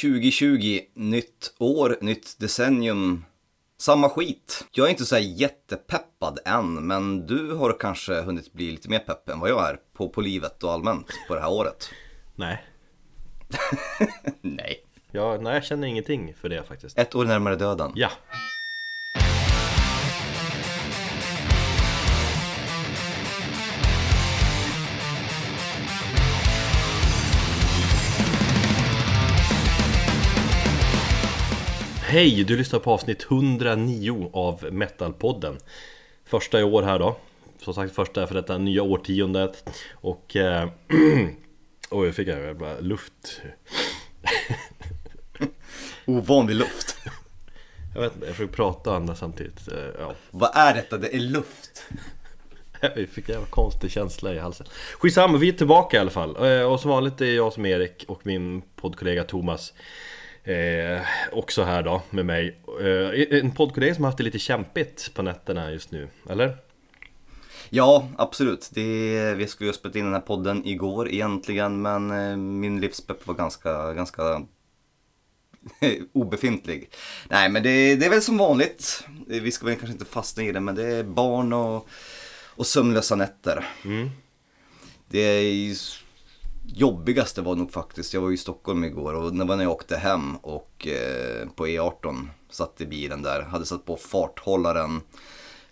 2020, nytt år, nytt decennium. Samma skit. Jag är inte så jättepeppad än, men du har kanske hunnit bli lite mer pepp än vad jag är på, på livet och allmänt på det här året. Nej. Nej. Ja, nej, jag känner ingenting för det faktiskt. Ett år närmare döden. Ja. Hej! Du lyssnar på avsnitt 109 av Metalpodden Första i år här då Som sagt första för detta nya årtiondet Och... Eh, oj, jag fick en jävla luft Ovanlig luft. Jag vet inte, jag försöker prata och andas samtidigt Eh, Ja, Vad är detta? Det är luft. jag fick en konstig känsla i halsen Skitsamma, vi är tillbaka i alla fall Eh, Och som vanligt är jag som Erik och min poddkollega Thomas Eh, också här då med mig eh, En poddkollega som har haft det lite kämpigt på nätterna just nu, eller? Ja, absolut. Det, vi skulle ju ha spelat in den här podden igår egentligen, men eh, min livspepp var ganska, ganska obefintlig. Nej, men det, det är väl som vanligt. Vi ska väl kanske inte fastna i det, men det är barn och, och sömnlösa nätter. Mm. Det är jobbigaste var nog faktiskt, jag var ju i Stockholm igår och det var när jag åkte hem och eh, på E18 satt i bilen där, hade satt på farthållaren,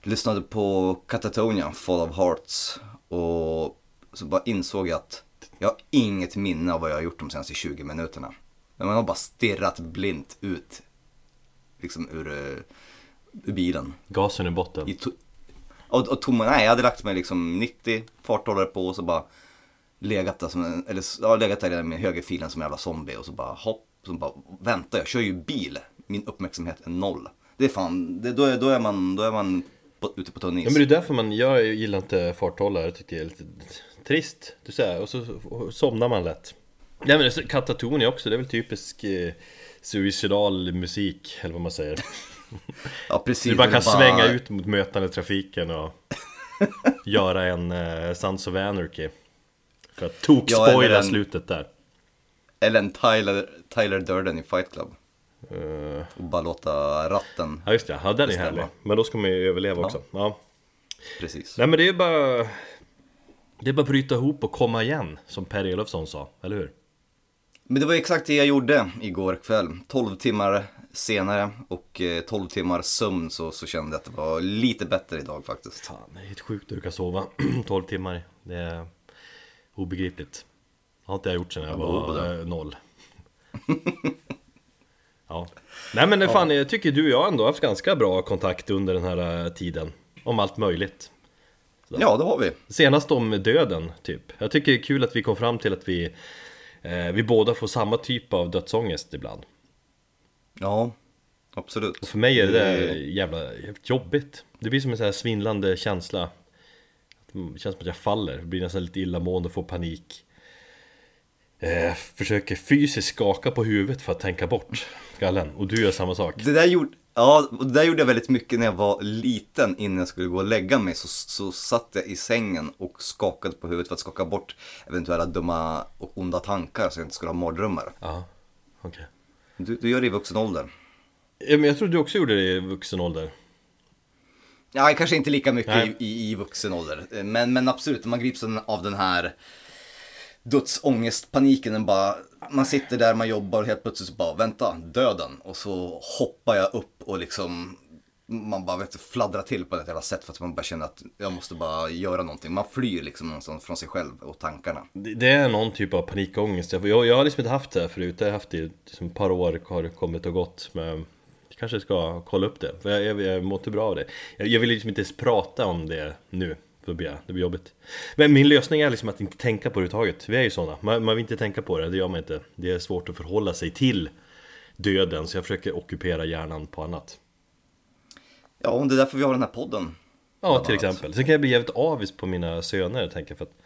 lyssnade på Catatonia, Fall of Hearts och så bara insåg jag att jag har inget minne av vad jag har gjort de senaste 20 minuterna. Man har bara stirrat blint ut liksom ur, eh, ur bilen. Gasen i botten I och, och tomma, nej jag hade lagt mig liksom 90, farthållare på och så bara legat där som en, eller ja, legat där med högerfilen som en jävla zombie och så bara hopp, så bara vänta jag kör ju bil, min uppmärksamhet är noll. Det är fan, det, då, är, då är man, då är man på, ute på tunn is. Ja men det är därför man, jag gillar inte farthållare, jag tycker det är lite trist Du säger, och så somnar man lätt Nej men Katatonia också, det är väl typisk eh, suicidal musik, eller vad man säger ja precis. Du bara kan är svänga ut mot mötande trafiken och göra en eh, Sons of Anarchy Ja, tok-spoila en- slutet där Eller en Tyler, Tyler Durden i Fight Club. Eh, Och bara låta ratten, Ja just det, ja, den är härlig Men då ska man ju överleva också ja. precis. Nej men det är bara Det är bara att bryta ihop och komma igen Som Per Elofsson sa, eller hur? Men det var exakt det jag gjorde igår kväll. 12 timmar senare och eh, 12 timmar sömn så, så kände jag att det var lite bättre idag faktiskt. Fan, det är helt sjukt att du kan sova 12 timmar Det är obegripligt. Har inte jag gjort sedan jag var det. eh, noll. Ja. Nej men fan, jag tycker du och jag ändå har haft ganska bra kontakt under den här eh, tiden. Om allt möjligt. Ja, det har vi. Senast om döden, typ. Jag tycker det är kul att vi kom fram till att vi eh, Vi båda får samma typ av dödsångest ibland. Ja, absolut. Och för mig är det där Det- jävla jobbigt. Det blir som en sån här svindlande känsla. Det känns som att jag faller, blir nästan lite illamående får panik eh, Försöker fysiskt skaka på huvudet för att tänka bort skallen Och du gör samma sak Det där gjorde, ja, det där gjorde jag väldigt mycket när jag var liten innan jag skulle gå och lägga mig. Så, så satt jag i sängen och skakade på huvudet för att skaka bort eventuella dumma och onda tankar så jag inte skulle ha mardrömmar. Ja, okej Du, du gör det i vuxen ålder. ja, men Jag tror du också gjorde det i vuxen ålder Ja, kanske inte lika mycket Nej. i, i, i vuxen ålder. Men, men absolut, man grips av den- här dödsångestpaniken. Den bara, man sitter där, man jobbar och helt plötsligt så bara, vänta, döden. Och så hoppar jag upp och liksom, man bara vet, fladdrar till på ett jävla sätt för att man bara känner att jag måste bara göra någonting. Man flyr liksom någonstans från sig själv och tankarna. Det är någon typ av panikångest Jag, jag, jag har liksom inte haft det här förut Jag har haft det i liksom ett par år har kommit och gått Men jag kanske ska kolla upp det För jag, jag, jag mår inte bra av det jag, jag vill liksom inte ens prata om det nu För det blir, det blir jobbigt Men min lösning är liksom att inte tänka på det överhuvudtaget Vi är ju sådana man, man vill inte tänka på det, det gör man inte Det är svårt att förhålla sig till döden Så jag försöker ockupera hjärnan på annat Ja, och det är därför vi har den här podden. Ja, till exempel. Sen kan jag bli jävligt avis på mina söner, tänker jag, för att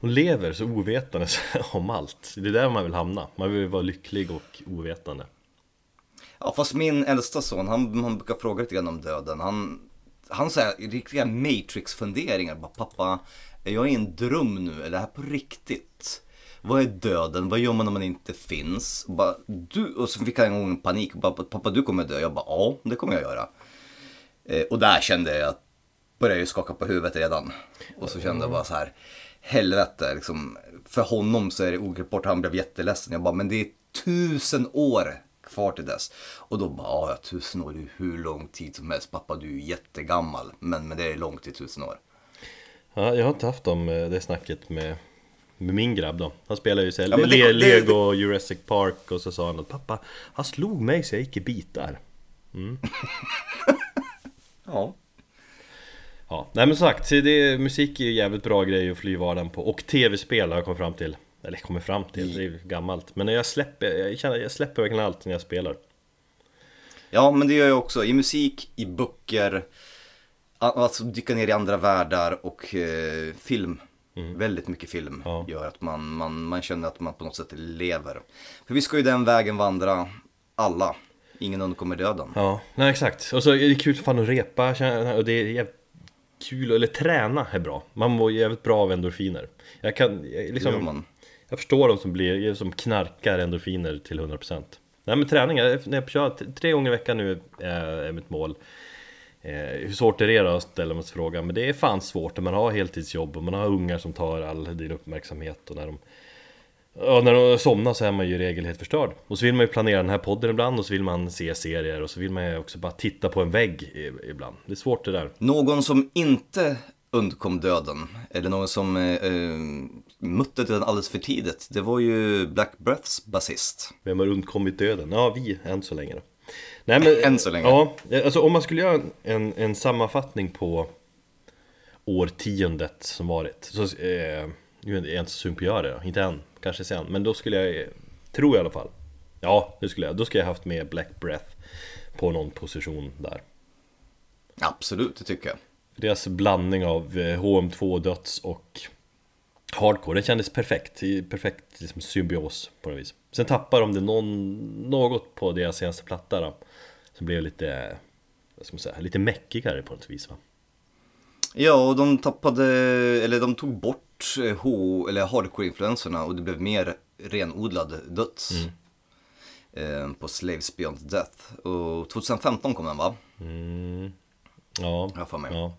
de lever så ovetande om allt. Det är där man vill hamna. Man vill vara lycklig och ovetande. Ja, fast min äldsta son, han, han brukar fråga lite grann om döden. Han, han säger riktiga Matrix-funderingar. Bara, Pappa, är jag i en dröm nu? Är det här på riktigt? Vad är döden? Vad gör man när man inte finns? Och, bara, du, och så fick han en gång panik. Bara, Pappa du kommer dö. Jag bara ja, det kommer jag göra. Eh, och där kände jag att började jag skaka på huvudet redan. Och så kände jag bara så här. Helvete, liksom, för honom så är det ogripbart, Han blev jätteledsen. Jag bara, men det är tusen år kvar till dess. Och då bara, ja tusen år, är hur lång tid som helst. Pappa du är jättegammal. Men, men det är långt till tusen år. Ja, jag har inte haft dem, eh, det snacket med, med min grabb då Han spelar ju så Ja, Le- Lego och Jurassic Park och så sa han att pappa Han slog mig så jag gick i bitar Ja. Ja, nej men som sagt, det, musik är ju jävligt bra grej att fly vardagen på Och tv-spel har jag kommit fram till Eller kommit fram till, det är gammalt Men jag släpper, jag känner, jag släpper verkligen allt när jag spelar Ja, men det gör jag också. I musik, i böcker, alltså dyka ner i andra världar och eh, film. Väldigt mycket film Mm. Ja. gör att man, man, man känner att man på något sätt lever. För vi ska ju den vägen vandra, alla. Ingen undkommer döden. Ja, nej exakt. Och så är det kul för fan att repa och det är kul, eller träna är bra. Man mår jävligt bra av endorfiner. Jag kan jag, liksom, man. jag förstår de som blir, som knarkar endorfiner till 100%. Nej men träning, jag- när jag kör tre gånger i veckan nu är, är mitt mål. Eh, hur svårt är det då att ställa mig frågan, men det är fan svårt när man har heltidsjobb och man har ungar som tar all din uppmärksamhet och när de Ja, när de somnar så är man ju i regel helt förstörd. Och så vill man ju planera den här podden ibland och så vill man se serier och så vill man ju också bara titta på en vägg ibland. Det är svårt det där. Någon som inte undkom döden, eller någon som eh, eh, mötte döden alldeles för tidigt, det var ju Black Breaths basist. Vem har undkommit döden? Ja, vi, än så länge då. Nej, men, Än så länge. Ja, alltså om man skulle göra en, en, sammanfattning på årtiondet som varit så, eh, nu är jag inte så sugen på att göra det inte än, kanske sen. Men då skulle jag, tror jag i alla fall. Ja, det skulle jag, då skulle jag haft med Black Breath På någon position där. Absolut, det tycker jag. Deras blandning av eh, HM2 döds och Hardcore, den kändes perfekt, perfekt liksom, symbios på något vis. Sen tappar de det någon, något på deras senaste platta då. Som blev lite, vad ska man säga, lite meckigare på något vis va? Ja, och de tappade, eller de tog bort eh, H, eller hardcore-influenserna och det blev mer renodlad döds. Eh, på Slaves Beyond Death. Och 2015 kom den va? Mm. Ja, jag för mig. ja,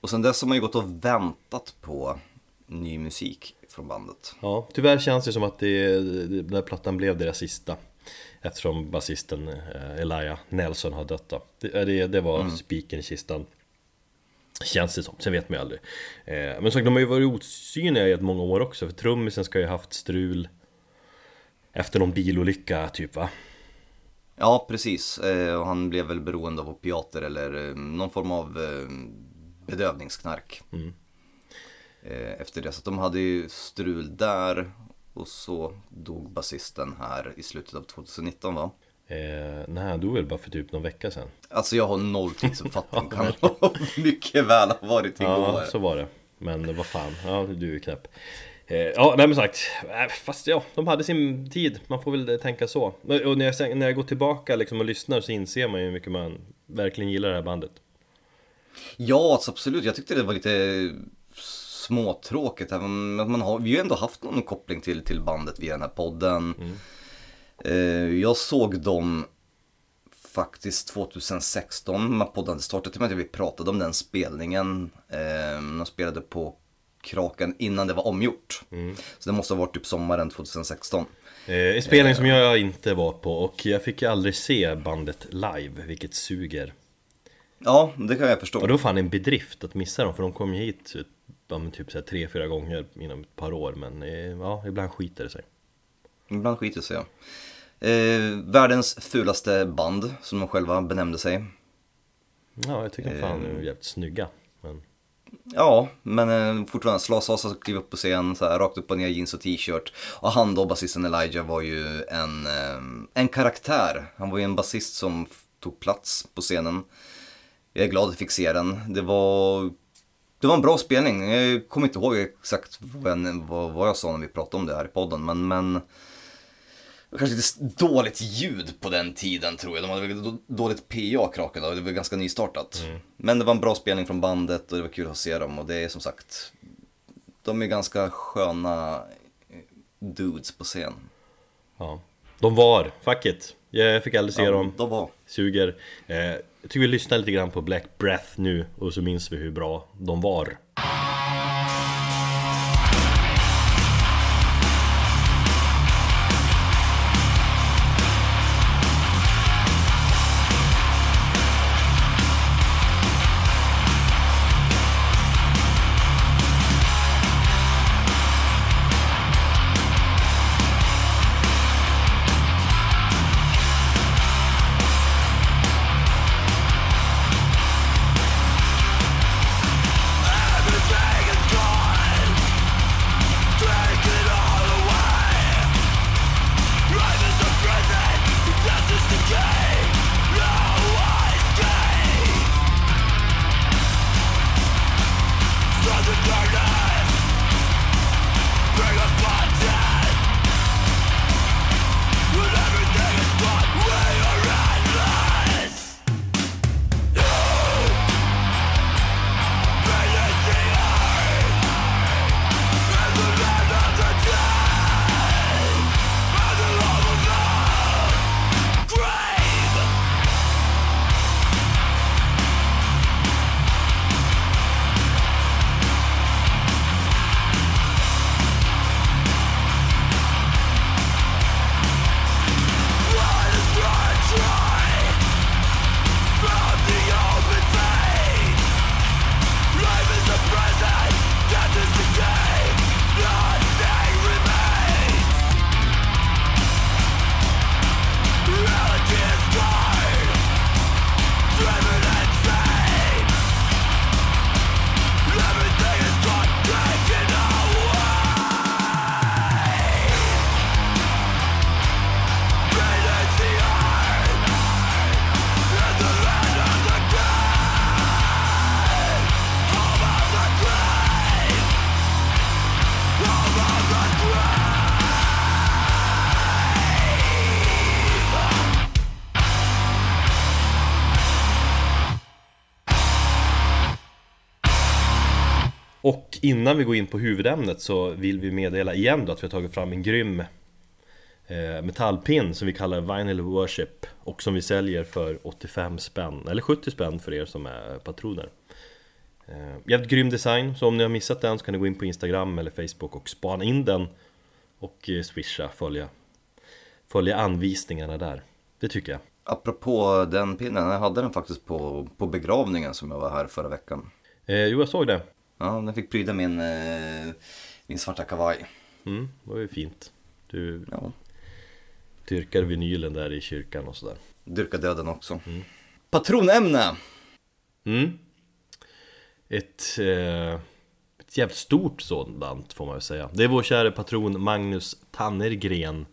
Och sen dess har man ju gått och väntat på ny musik från bandet. ja, tyvärr känns det som att det, den här plattan blev deras sista Eftersom basisten eh, Elijah Nelson har dött då. Det, det, det var spiken i kistan Känns det som, sen vet man ju aldrig eh, Men så, de har ju varit osynliga i ett många år också För trummisen ska ju ha haft strul Efter någon bilolycka typ va? Ja, precis. Eh, och han blev väl beroende av opiater eller eh, någon form av eh, bedövningsknark. Eh, efter det. Så de hade ju strul där. Och så dog basisten här i slutet av 2019 va? Eh, nej, han dog väl bara för typ någon vecka sedan Alltså jag har noll tidsuppfattning. kan mycket väl ha varit igår. Ja, så var det Men vad fan, ja du är knäpp Eh, Ja, nej men sagt, äh, fast ja, de hade sin tid, man får väl tänka så Och när jag, när jag går tillbaka liksom och lyssnar så inser man ju hur mycket man verkligen gillar det här bandet Ja, alltså absolut. Jag tyckte det var lite småtråkigt. Men man har, vi har ju ändå haft någon koppling till, till bandet via den här podden. Eh, jag såg dem faktiskt 2016 när podden startade. Till och med att vi pratade om den spelningen. Eh, de spelade på Kraken innan det var omgjort. Så det måste ha varit typ sommaren 2016. eh, En spelning som jag inte var på och jag fick ju aldrig se bandet live, vilket suger Ja, det kan jag förstå. Och det var fan en bedrift att missa dem för de kom ju hit ja, typ så tre, fyra gånger inom ett par år Men eh, ja, ibland skiter det sig Ibland skiter sig ja. Eh, världens fulaste band, som de själva benämnde sig. Ja, jag tycker fan de är jävligt snygga men... Ja, men eh, fortfarande Slas Sasa klev upp på scen, så här, rakt upp och ner jeans och t-shirt. Och han då, basisten Elijah, var ju en, eh, en karaktär. Han var ju en basist som tog plats på scenen. Jag är glad att jag fick se den. Det var, det var en bra spelning. Jag kommer inte ihåg exakt vad, jag- vad, jag sa när vi pratade om det här i podden, men, men kanske lite dåligt ljud på den tiden tror jag. De hade väl då- dåligt PA Kraken då, det var ganska nystartat. Men det var en bra spelning från bandet och det var kul att se dem och det är som sagt, de är ganska sköna dudes på scen. Ja. De var, fuck it. Jag fick aldrig se dem. De var. Suger. Eh, jag tycker vi lyssnar lite grann på Black Breath nu och så minns vi hur bra de var. Och innan vi går in på huvudämnet så vill vi meddela igen då att vi har tagit fram en grym eh, metallpin som vi kallar Vinyl Worship och som vi säljer för 85 spänn, eller 70 spänn för er som är patroner. Eh, jävligt grym design, så om ni har missat den så kan ni gå in på Instagram eller Facebook och spana in den och eh, swisha, följa, följa anvisningarna där. Det tycker jag. Apropå den pinnen, jag hade den faktiskt på, på begravningen som jag var här förra veckan. Eh, jo, jag såg det. Ja, den fick pryda min, eh, min svarta kavaj. Mm, det var ju fint. Du Ja, dyrkar vinylen där i kyrkan och sådär. dyrka döden också. Patronämne! Mm. Ett, eh, ett jävligt stort sådant får man väl säga. Det är vår kära patron Magnus Tannergren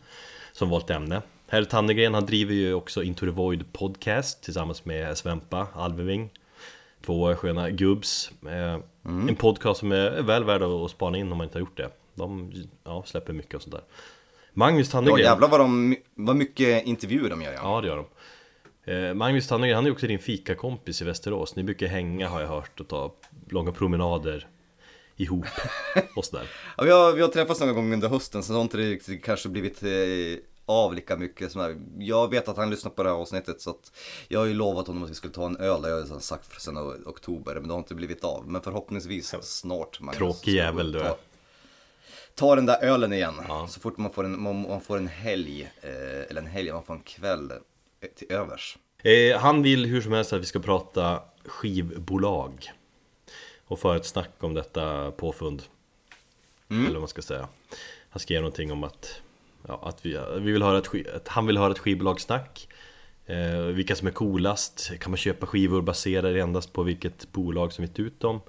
som valt ämne. Herr Tannergren han driver ju också Into the Void podcast tillsammans med Svempa Alveving. Två sköna gubbs. Eh, En podcast som är väl värd att spana in om man inte har gjort det. De ja, släpper mycket och sånt där. Magnus Ja Tannergren. jävlar vad, de, vad mycket intervjuer de gör ja. Ja, det gör de. Eh, Magnus Tannegren, han är också din fikakompis i Västerås. Ni brukar hänga har jag hört och ta långa promenader ihop och sådär. ja vi, har, vi har träffats några gånger under hösten så har inte det riktigt kanske blivit eh, av lika mycket som här. Jag vet att han lyssnar på det här avsnittet så att jag har ju lovat honom att vi skulle ta en öl, det har jag sagt sedan oktober men det har inte blivit av. Men förhoppningsvis snart Magnus. Tråkig jävel du är. ta, ta den där ölen igen. Ja. Så fort man får en, man, man får en helg, eh, eller en helg, man får en kväll eh, till övers. Eh, han vill hur som helst att vi ska prata skivbolag. Och föra ett snack om detta påfund. Eller vad man ska säga. Han skrev någonting om att, ja, att, vi, vi vill höra ett, att han vill höra ett skivbolagssnack. Eh, vilka som är coolast, kan man köpa skivor baserade endast på vilket bolag som gett ut dem?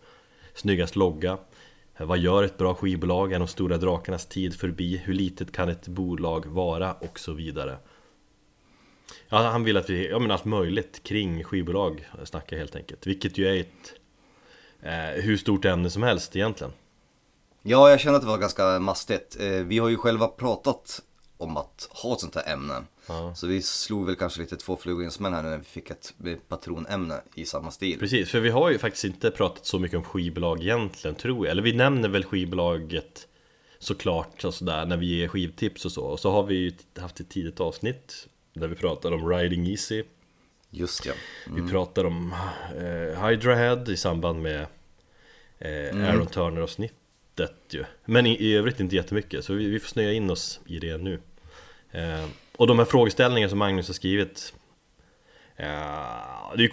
Snyggast logga? Eh, vad gör ett bra skivbolag? Är de stora drakarnas tid förbi? Hur litet kan ett bolag vara? Och så vidare. Ja, han vill att vi, ja men allt möjligt kring skivbolag snackar helt enkelt. Vilket ju är ett eh, hur stort ämne som helst egentligen. Ja, jag kände att det var ganska mastigt. Eh, vi har ju själva pratat om att ha ett sånt här ämne. Ja. Så vi slog väl kanske lite två flugor i en smäll här när vi fick ett patronämne i samma stil. Precis, för vi har ju faktiskt inte pratat så mycket om skivbolag egentligen tror jag. Eller vi nämner väl skivbolaget såklart och sådär när vi ger skivtips och så. Och så har vi ju haft ett tidigt avsnitt där vi pratar om Riding Easy. Just ja. Vi pratar om eh, Hydra Head i samband med eh, Aaron Turner-avsnittet ju. Men i, i övrigt inte jättemycket, så vi, vi får snöa in oss i det nu. Eh, och de här frågeställningarna som Magnus har skrivit eh,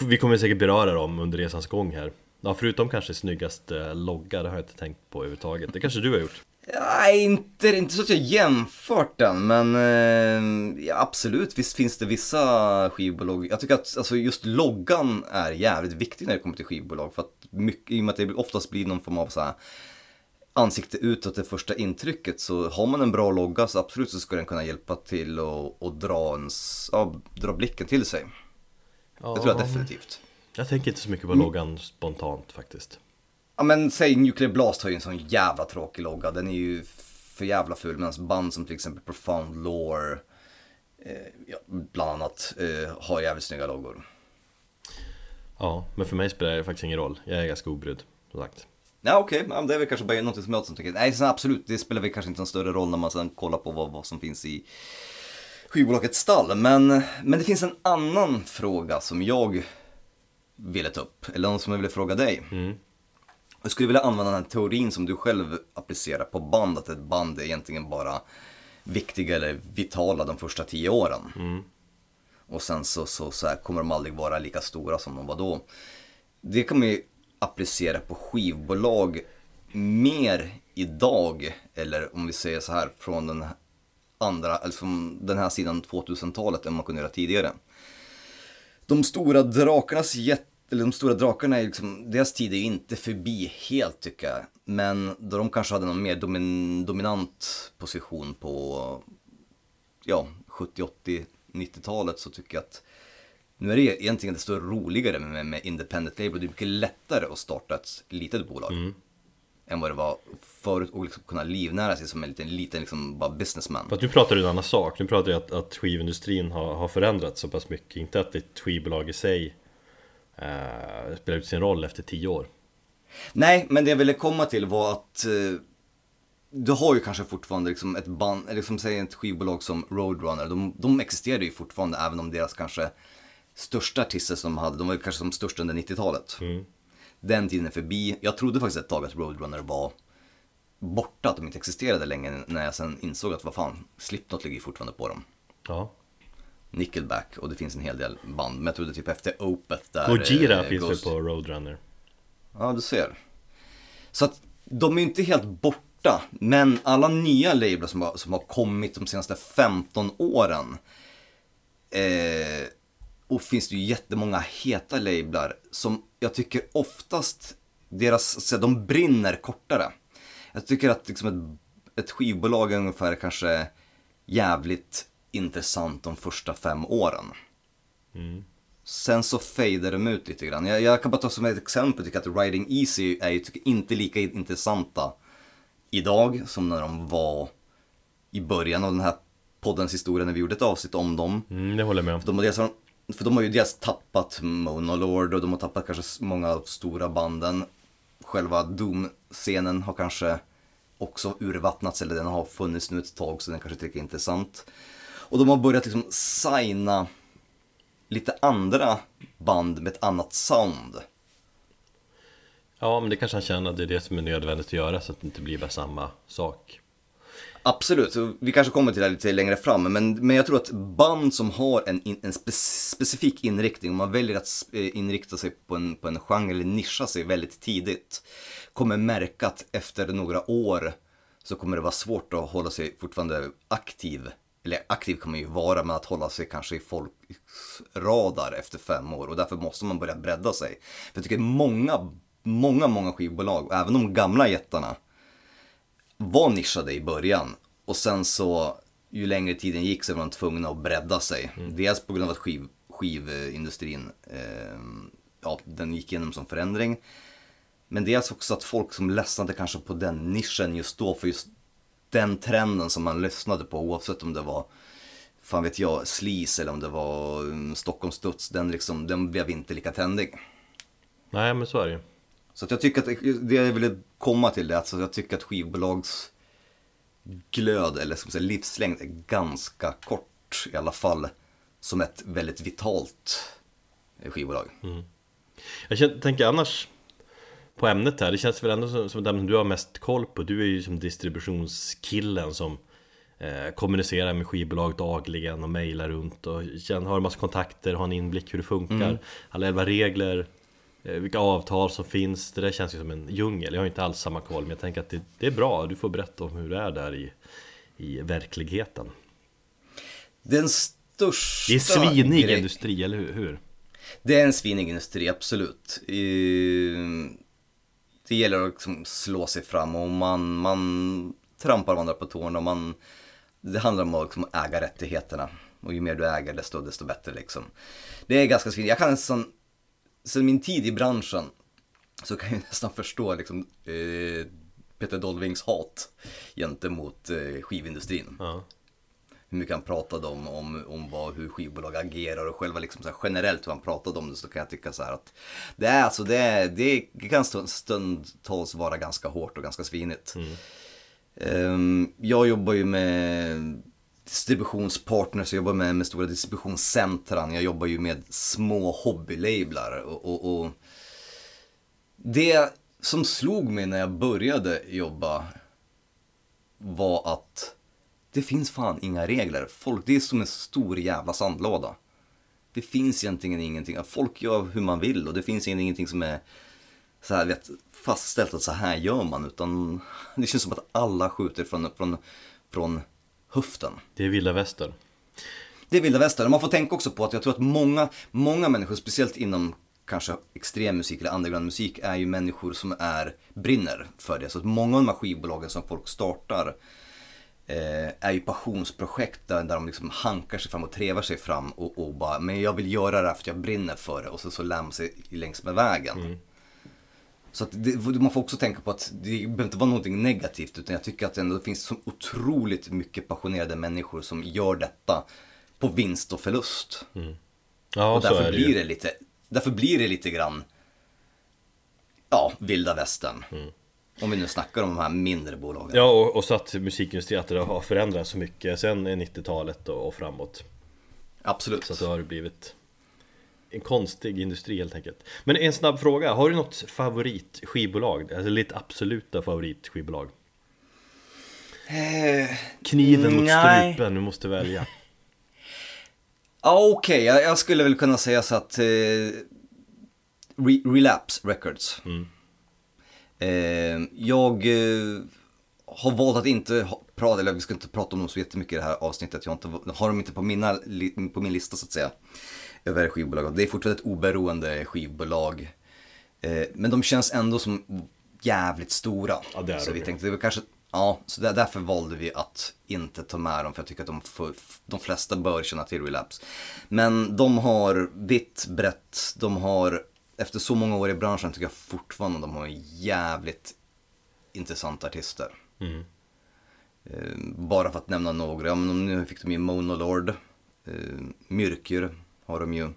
Vi kommer säkert beröra dem under resans gång här Ja, förutom kanske snyggaste eh, logga, det har jag inte tänkt på överhuvudtaget Det kanske du har gjort? Nej, inte, inte så att jag jämfört den, men eh, ja, absolut, visst finns det vissa skivbolag. Jag tycker att alltså, just loggan är jävligt viktig när det kommer till skivbolag. För att mycket, I och med att det oftast blir någon form av så här ansikte utåt det första intrycket så har man en bra logga så absolut så ska den kunna hjälpa till och, och dra, ens, ja, dra blicken till sig. Det tror jag definitivt. Jag tänker inte så mycket på loggan spontant faktiskt Ja men säg Nuclear Blast har ju en sån jävla tråkig logga. Den är ju för jävla ful. Medan band som till exempel Profound Lore, eh, ja, bland annat, eh, har jävligt snygga loggor. Ja, men för mig spelar det faktiskt ingen roll Jag är ganska obrydd, som sagt Ja okej, ja, men det är väl kanske bara något som jag som tycker, nej sen absolut, det spelar väl kanske inte en större roll när man sen kollar på vad, vad som finns i skivbolagets stall. Men, men det finns en annan fråga som jag ville ta upp, eller någon som jag ville fråga dig. Jag skulle vilja använda den här teorin som du själv applicerar på band, att ett band är egentligen bara viktiga eller vitala de första tio åren. Och sen så, så, så här kommer de aldrig vara lika stora som de var då. Det kan man ju applicera på skivbolag mer idag, eller om vi säger så här från den andra, eller från den här sidan 2000-talet än man kunde göra tidigare. De stora drakarnas jätte, eller de stora drakarna är liksom, deras tid är ju inte förbi helt tycker jag. Men då de kanske hade någon mer domin, dominant position på, ja, 70, 80, 90-talet så tycker jag att nu är det egentligen desto roligare med, med independent label. Det är mycket lättare att starta ett litet bolag. Än vad det var förut och liksom kunna livnära sig som en liten, liten liksom bara businessman. Fast nu pratar du en annan sak, nu pratar jag att, att skivindustrin har, har förändrats så pass mycket Inte att ett skivbolag i sig eh, spelar ut sin roll efter tio år Nej, men det jag ville komma till var att eh, du har ju kanske fortfarande liksom ett band, eller liksom säg ett skivbolag som Roadrunner, de, de existerar ju fortfarande även om deras kanske största artister som de hade, de var kanske som störst under 90-talet. Den tiden är förbi. Jag trodde faktiskt ett tag att Roadrunner var borta, att de inte existerade längre när jag sen insåg att vad fan, Slipknot ligger fortfarande på dem. Ja Nickelback och det finns en hel del band, men jag trodde typ efter Opeth där... Gojira eh, finns väl Ghost- på Roadrunner Ja, du ser. Så att de är ju inte helt borta, men alla nya labels som har, som har kommit de senaste 15 åren. Eh, och finns det ju jättemånga heta lablar som jag tycker oftast, deras, så de brinner kortare. Jag tycker att liksom ett, ett skivbolag är ungefär kanske jävligt intressant de första fem åren. Sen så fejdar de ut lite grann. Jag, jag kan bara ta som ett exempel, tycker att Riding Easy är ju inte lika intressanta idag som när de var i början av den här poddens historia när vi gjorde ett avsnitt om dem. mm, Det håller jag med om de, har för de har ju dels tappat Monolord och de har tappat kanske många av stora banden. Själva Doom-scenen har kanske också urvattnats eller den har funnits nu ett tag så den kanske inte är lika intressant. Och de har börjat liksom signa lite andra band med ett annat sound. Ja, men det kanske han känner att det är det som är nödvändigt att göra så att det inte blir bara samma sak Absolut, vi kanske kommer till det lite längre fram, men, men jag tror att band som har en, en spe, specifik inriktning, om man väljer att eh, inrikta sig på en, på en genre eller nischa sig väldigt tidigt, kommer märka att efter några år så kommer det vara svårt att hålla sig fortfarande aktiv. Eller aktiv kan man ju vara, men att hålla sig kanske i folks radar efter fem år och därför måste man börja bredda sig. För jag tycker många, många, många skivbolag, även de gamla jättarna, var nischade i början och sen så ju längre tiden gick så var de tvungna att bredda sig. Dels på grund av att skiv, skivindustrin eh, ja, den gick igenom som förändring. Men dels också att folk som ledsnade kanske på den nischen just då för just den trenden som man lyssnade på oavsett om det var fan vet jag, sleaze eller om det var um, Stockholms studs, den, liksom, den blev inte lika trendig. Nej, men så är det ju Så att jag tycker att det jag ville komma till det, alltså jag tycker att skivbolags glöd eller man säga, livslängd är ganska kort i alla fall som ett väldigt vitalt skivbolag. Mm. Jag känner, tänker annars på ämnet här, det känns väl ändå som, som det du har mest koll på. Du är ju som distributionskillen som eh, kommunicerar med skivbolag dagligen och mejlar runt och känner, har en massa kontakter, har en inblick hur det funkar. Mm. Alla elva regler, vilka avtal som finns. Det där känns ju som en djungel. Jag har inte alls samma koll, men jag tänker att det, det är bra. Du får berätta om hur det är där i, i verkligheten. Den största Det är svinig grej... industri, eller hur? Det är en svinig industri, absolut. Det gäller att liksom slå sig fram och man, man trampar varandra på tårna och man... Det handlar om att liksom äga rättigheterna. Och ju mer du äger desto, desto bättre liksom. Det är ganska svinigt. Jag kan nästan... Sen min tid i branschen så kan jag nästan förstå liksom eh, Peter Dolvings hat gentemot eh, skivindustrin. Ja hur mycket han pratade om, om, om vad, hur skivbolag agerar och själva liksom så här, generellt hur han pratade om det så kan jag tycka så här att det är alltså det, det kan stundtals vara ganska hårt och ganska svinigt. Mm. Um, jag jobbar ju med distributionspartners, jag jobbar med, med stora distributionscentran, jag jobbar ju med små hobbylablar och, och, och det som slog mig när jag började jobba var att det finns fan inga regler. Folk, det är som en stor jävla sandlåda. Det finns egentligen ingenting. Folk gör hur man vill och det finns ingenting som är så här, vet, fastställt att så här gör man. Utan det känns som att alla skjuter från, från, från höften. Det är vilda västern. Det är vilda västern. Man får tänka också på att jag tror att många, många människor, speciellt inom kanske extrem musik eller undergroundmusik, är ju människor som är, brinner för det. Så att många av de här skivbolagen som folk startar eh, är ju passionsprojekt där, där de liksom hankar sig fram och trevar sig fram och, och bara, men jag vill göra det här för att jag brinner för det och så, så lär man sig längs med vägen. Mm. Så att det, man får också tänka på att det behöver inte vara någonting negativt utan jag tycker att det ändå finns så otroligt mycket passionerade människor som gör detta på vinst och förlust. Mm. Ja, och därför så är det blir det lite, därför blir det lite grann, ja, vilda västern. Mm. Om vi nu snackar om de här mindre bolagen. Ja, och, och så att musikindustrin att det har förändrats så mycket sen 90-talet och, och, framåt. Absolut. Så att det har blivit en konstig industri helt enkelt. Men en snabb fråga, har du något favoritskivbolag? Alltså lite absoluta favoritskivbolag? Eh, Kniven mot nej. strupen, du måste välja. Ja, okej, okay. jag, jag, skulle väl kunna säga så att eh, Re Relapse Records. Mm. Eh, jag eh, har valt att inte prata, eller vi ska inte prata om dem så jättemycket i det här avsnittet. Jag har, inte, har dem inte på, mina, på min lista så att säga. Över skivbolag. Det är fortfarande ett oberoende skivbolag. Eh, men de känns ändå som jävligt stora. Ja, det är så vi tänkte, det var kanske, ja, så därför valde vi att inte ta med dem. För jag tycker att de, för, de flesta bör känna till Relapse. Men de har vitt, brett, de har efter så många år i branschen tycker jag fortfarande de har jävligt intressanta artister. Mm. Eh, bara för att nämna några, ja, men nu fick de ju Monolord, eh, Myrkur har de ju.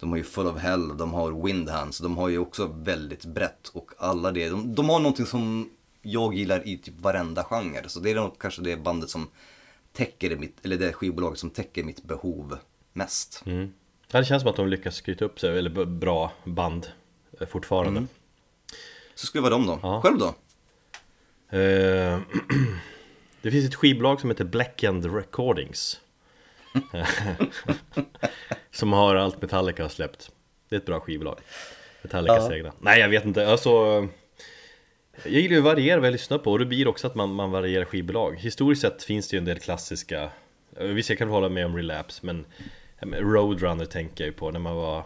De har ju Full of Hell, de har Windhands, de har ju också väldigt brett och alla det. De, de har någonting som jag gillar i typ varenda genre. Så det är nog kanske det bandet som täcker mitt, eller det skivbolaget som täcker mitt behov mest. Mm. Ja, det känns som att de lyckas skryta upp sig, eller bra band eh, fortfarande. Mm. Så skulle det vara de då. Ja. Själv då? Eh, det finns ett skivbolag som heter Black End Recordings. som har allt Metallica har släppt. Det är ett bra skivbolag. Metallicas ja. egna. Nej, jag vet inte. Alltså, jag gillar ju att variera vad jag lyssnar på och det blir också att man, man varierar skivbolag. Historiskt sett finns det ju en del klassiska Visst, jag kan hålla med om Relapse, men Roadrunner tänker jag ju på när man var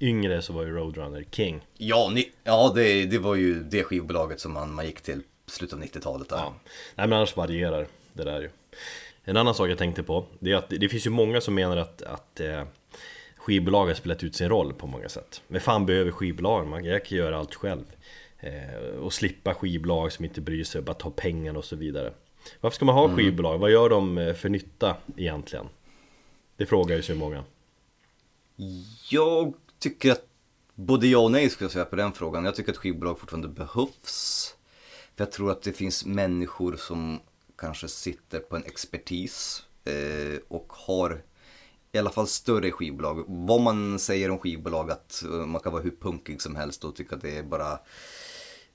yngre så var ju Roadrunner king. Ja, ni, ja det, det var ju det skivbolaget som man, man gick till slutet av 90-talet där. Ja. Nej men annars varierar det där ju. En annan sak jag tänkte på, det är att det finns ju många som menar att, att eh, skivbolag har spelat ut sin roll på många sätt. Men fan behöver skivbolag? Man jag kan göra allt själv. Eh, och slippa skivbolag som inte bryr sig, bara ta pengarna och så vidare. Varför ska man ha mm. skivbolag? Vad gör de eh, för nytta egentligen? Det frågar ju sig många. Jag tycker att både ja och nej skulle jag säga på den frågan. Jag tycker att skivbolag fortfarande behövs. För jag tror att det finns människor som kanske sitter på en expertis eh, och har i alla fall större skivbolag. Vad man säger om skivbolag, att eh, man kan vara hur punkig som helst och tycka att det är bara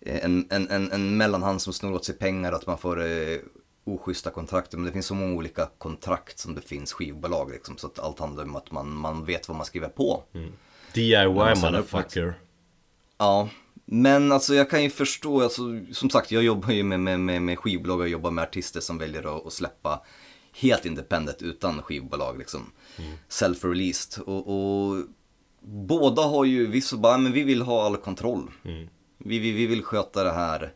eh, en, en, en, en mellanhand som snor åt sig pengar att man får eh, oschyssta kontrakt. Men det finns så många olika kontrakt som det finns skivbolag liksom, så att allt handlar om att man, man vet vad man skriver på. DIY man sen motherfucker. Ja, men alltså jag kan ju förstå, alltså, som sagt jag jobbar ju med, med, med, med skivbolag och jobbar med artister som väljer att, att släppa helt independent utan skivbolag liksom. Self-released. Och, och båda har ju, vissa bara, men vi vill ha all kontroll. Vi, vi, vi vill sköta det här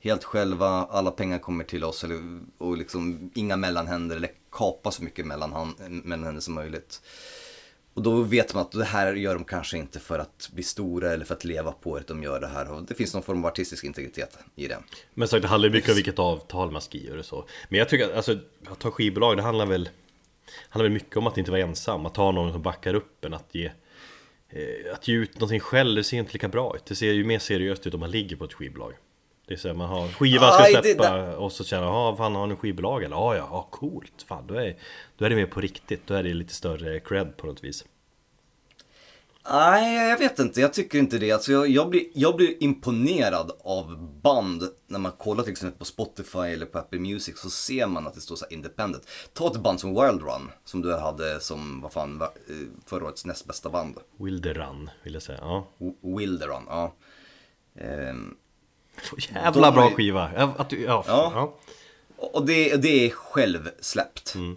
helt själva, alla pengar kommer till oss eller, och liksom inga mellanhänder eller kapa så mycket mellanhänder som möjligt. Och då vet man att det här gör de kanske inte för att bli stora eller för att leva på det, de gör det här. Och det finns någon form av artistisk integritet i det. Men sagt, det handlar ju mycket om vilket avtal man skriver och så. Men jag tycker att, alltså, att ta skivbolag, det handlar väl handlar väl mycket om att inte vara ensam, att ha någon som backar upp en, att ge eh, att ge ut någonting själv, det ser inte lika bra ut. Det ser ju mer seriöst ut om man ligger på ett skivbolag. Det är så här, man har skivan ska Aj, det släppa där- och så känner man, fan har ni skivbolag eller? Ja ja, coolt, fan då är, då är det mer på riktigt, då är det lite större cred på något vis. Nej, jag vet inte. Jag tycker inte det. Alltså jag, jag, blir, jag blir imponerad av band. När man kollar till exempel på Spotify eller på Apple Music så ser man att det står så här independent. Ta ett band som Wild Run, som du hade som, vad fan, eh, förra årets näst bästa band. Wilderun vill jag säga, ja. W- Wilderun, ja. Ehm, Jävla bra skiva! Ja, att du, ja, Ja. ja. Och det, det är självsläppt. Mm.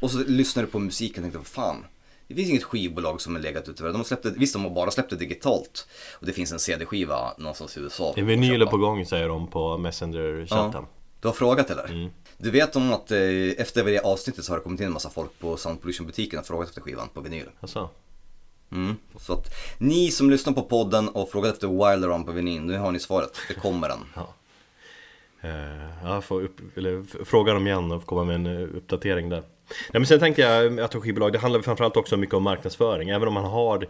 Och så lyssnar du på musiken och tänkte, vad fan. Det finns inget skivbolag som har legat ute. De har släppt det, visst, de har bara släppt det digitalt. Och det finns en CD-skiva någonstans i USA. En vinyl är på gång säger de på Messenger-chatten. Ja. Du har frågat eller? Mm. Du vet om att eh, efter det avsnittet så har det kommit in en massa folk på Sound Pollution-butiken och frågat efter skivan på vinyl. Alltså. Mm. Så att ni som lyssnar på podden och frågat efter Wilder Run på vinyl, nu har ni svaret. Det kommer den. Ja. Eh, ja, får upp, fråga dem igen och komma med en eh, uppdatering där. Nej, men sen tänker jag att ha skivbolag, det handlar framförallt också mycket om marknadsföring. Även om man har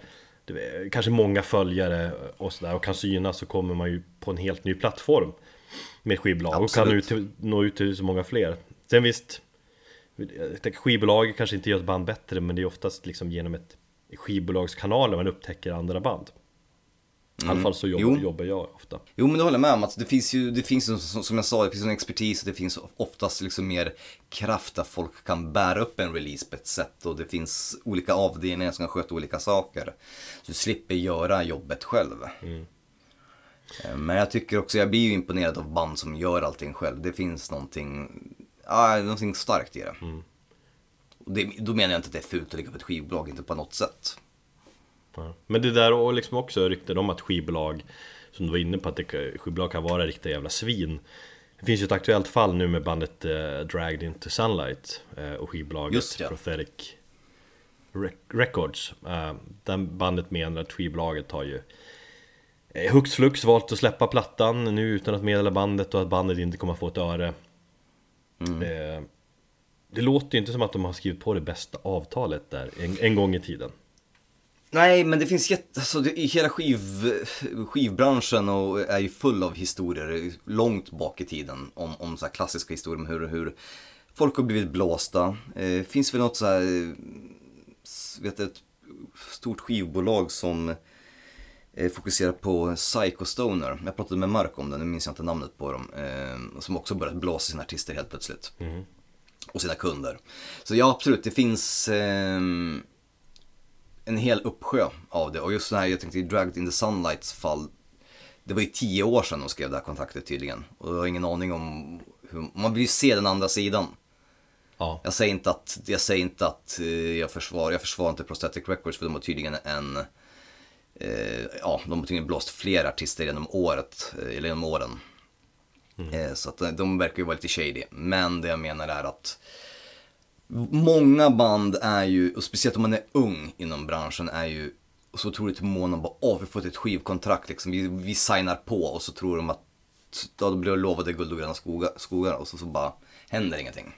vet, kanske många följare och sådär och kan synas så kommer man ju på en helt ny plattform med skivbolag och kan ut, nå ut till så många fler. Sen visst, jag skivbolag kanske inte gör ett band bättre men det är oftast liksom genom ett skivbolagskanaler man upptäcker andra band. I alla fall så jobbar, Mm. Jo. jobbar jag ofta. Jo men det håller jag med om att det finns ju, det finns som jag sa, det finns en expertis och det finns oftast liksom mer kraft att folk kan bära upp en release på ett sätt och det finns olika avdelningar som kan sköta olika saker. Så du slipper göra jobbet själv. Eh, Men jag tycker också, jag blir ju imponerad av band som gör allting själv. Det finns någonting, ja, någonting starkt i det. Och det. Då menar jag inte att det är fult att ligga på ett skivbolag, inte på något sätt. Ja. Men det där och liksom också rykten om att skivbolag Som du var inne på att det, skivbolag kan vara riktiga jävla svin Det finns ju ett aktuellt fall nu med bandet eh, Dragged Into Sunlight eh, Och skivbolaget Just det. Prothetic Rec- Records eh, Den bandet menar att skivbolaget har ju eh, Hux flux valt att släppa plattan nu utan att meddela bandet och att bandet inte kommer att få ett öre eh, Det låter ju inte som att de har skrivit på det bästa avtalet där en, en gång i tiden Nej, men det finns jätte, alltså det, i hela skiv, skivbranschen och är ju full av historier långt bak i tiden om, om så här klassiska historier om hur, hur folk har blivit blåsta. Eh, finns väl något så här, eh, vet du, ett stort skivbolag som eh, fokuserar på Psycho Stoner. Jag pratade med Mark om det, nu minns jag inte namnet på dem. Eh, som också börjat blåsa sina artister helt plötsligt. Och sina kunder. Så ja, absolut, det finns ehm, en hel uppsjö av det. Och just så här, jag tänkte i Dragged in the Sunlights fall, det var ju tio år sedan de skrev det här kontraktet tydligen. Och jag har ingen aning om hur, man vill ju se den andra sidan. Ja, Jag säger inte att, jag säger inte att eh, jag försvarar, jag försvarar inte Prosthetic Records för de har tydligen en, eh, ja, de har tydligen blåst fler artister genom året, eh, eller genom åren. Eh, så att de verkar ju vara lite shady. Men det jag menar är att många band är ju, och speciellt om man är ung inom branschen, är ju så otroligt måna om bara, åh vi har fått ett skivkontrakt liksom, vi, vi signar på och så tror de att, ja, då blir de lovade guld och gröna skogar, skogar och så, så bara händer ingenting.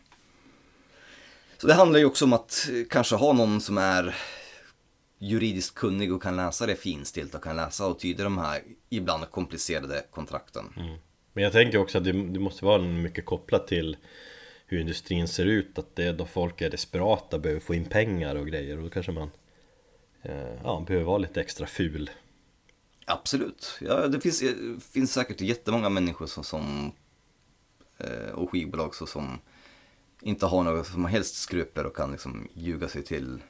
Så det handlar ju också om att eh, kanske ha någon som är juridiskt kunnig och kan läsa det finstilt och kan läsa och tyda de här ibland komplicerade kontrakten. Men jag tänker också att det, det måste vara mycket kopplat till hur industrin ser ut Att det är då folk är desperata, behöver få in pengar och grejer och då kanske man eh, ja, behöver vara lite extra ful Absolut. Ja, det finns, finns säkert jättemånga människor som, som eh, och skivbolag så, som inte har några som helst skrupler och kan liksom ljuga sig till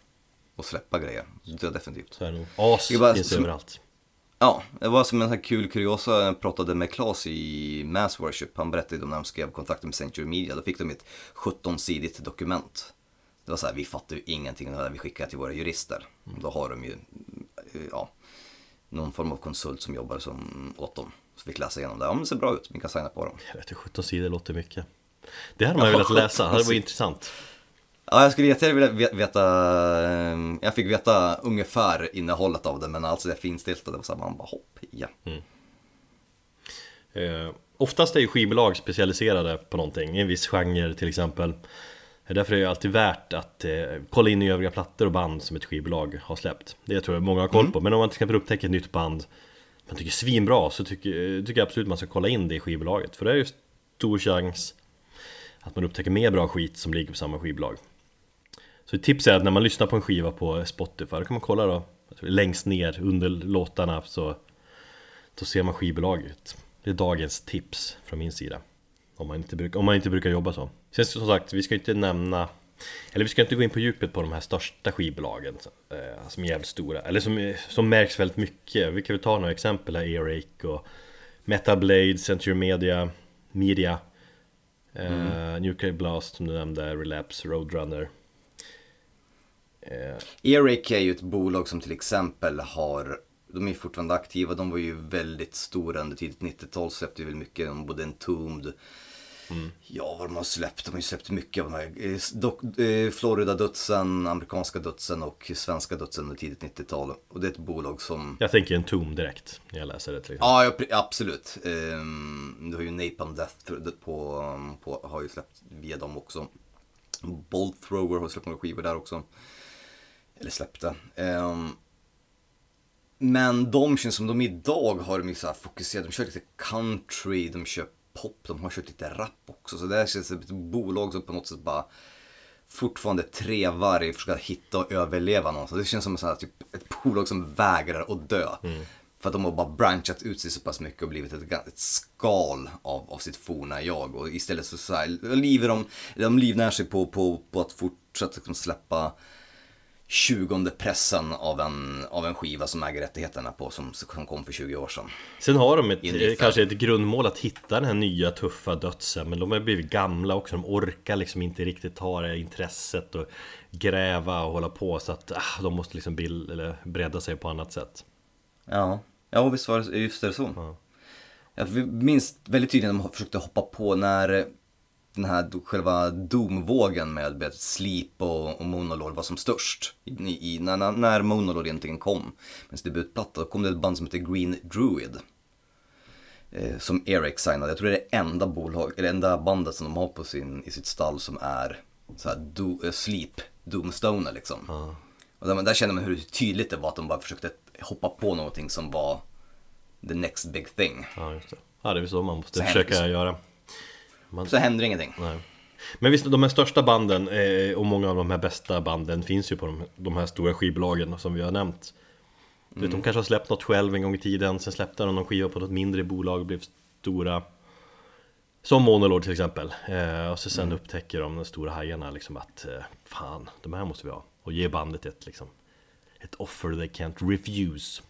och släppa grejer. Det är definitivt. Så är det nog. As finns överallt Ja, det var som en sån kul kuriosa. Jag pratade med Claes i Mass Worship. Han berättade om när de skrev kontakten med Century Media. Då fick de ett 17-sidigt dokument. Det var så här, vi fattar ju ingenting av det här. Vi skickar till våra jurister. Då har de ju, ja, någon form av konsult som jobbar som åt dem. Så fick läsa igenom det. Ja men det ser bra ut, vi kan signa på dem. Jag vet inte, 17 sidor låter mycket Det hade man ju Ja, velat läsa, det var 17 intressant Ja, jag skulle jättegärna vilja ve- veta, eh, jag fick veta ungefär innehållet av det. Men alltså det finstilta, det var så här, man bara hopp, ja. Eh, oftast är ju skivbolag specialiserade på någonting, i en viss genre till exempel. Därför är det alltid värt att eh, kolla in i övriga plattor och band som ett skivbolag har släppt. Det tror jag många har koll på, men om man till exempel upptäcker ett nytt band Man tycker svinbra så tycker, tycker jag absolut man ska kolla in det i skivbolaget. För det är ju stor chans att man upptäcker mer bra skit som ligger på samma skivbolag Så ett tips är att när man lyssnar på en skiva på Spotify, då kan man kolla då. Längst ner under låtarna så Då ser man skivbolaget. Det är dagens tips från min sida. Om man inte, bruk, om man inte brukar jobba så. Sen som sagt, vi ska inte nämna Eller vi ska inte gå in på djupet på de här största skivbolagen eh, Som är jävligt stora Eller som, som märks väldigt mycket. Vi kan väl ta några exempel här, Earache och Metablade, Century Media Media eh, Nuclear Blast som du nämnde, Relapse, Roadrunner eh, Earache är ju ett bolag som till exempel har, de är fortfarande aktiva, de var ju väldigt stora under tidigt 90-tal, släppte väl mycket, om både Entombed, ja vad de har släppt, de har ju släppt mycket av de här, eh, eh, Florida-dödsen, amerikanska dödsen och svenska dödsen under tidigt 90-tal. Och det är ett bolag som Jag tänker en tom direkt när jag läser det till Ja, ja absolut. Um, du har ju Napalm Death på, på, har ju släppt via dem också. Bolt Thrower har släppt några skivor där också. Eller släppte. Ehm, men de känns som de idag har de så här fokuserat, de kör lite country, de kör pop, de har kört lite rap också. Så det här känns som ett bolag som på något sätt bara fortfarande trevar i att försöka hitta och överleva någonstans. Det känns som här, typ, ett bolag som vägrar att dö. För att de har bara branchat ut sig så pass mycket och blivit ett, ett skal av, av sitt forna jag. Och istället så, så här, de, de livnär sig på, på, på att fortsätta liksom släppa 20 pressen av en, av en skiva som äger rättigheterna på som, som kom för 20 år sedan. Sen har de ett, kanske ett grundmål att hitta den här nya tuffa dödsen Men de har blivit gamla också, de orkar liksom inte riktigt ha det intresset och gräva och hålla på Så att ah, de måste liksom bild, eller bredda sig på annat sätt. Ja, ja visst var det, just det så. Jag minns väldigt tydligt när de försökte hoppa på när den här själva Doom-vågen med, Sleep och, och Monolord var som störst. I, i, när, när- Monolord egentligen kom, med sin debutplatta, då kom det ett band som heter Green Druid. Eh, som Eric signade. Jag tror det är det enda bolag, eller enda bandet som de har på sin, i sitt stall som är så här do, eh, Sleep, Doomstoner liksom. Och där, där känner man hur tydligt det var att de bara försökte hoppa på någonting som var the next big thing. Ja, just det. Ja, det är så man måste Så försöka hemskt. Göra Så händer ingenting. Nej. Men visst, de här största banden eh, och många av de här bästa banden finns ju på de, de här stora skivbolagen som vi har nämnt. Vet, De kanske har släppt något själv en gång i tiden, sen släppte de någon skiva på något mindre bolag och blev stora. Som Monolord till exempel eh, Och så sen upptäcker de, de stora hajarna liksom att eh, Fan, de här måste vi ha. Och ger bandet ett liksom Ett offer they can't refuse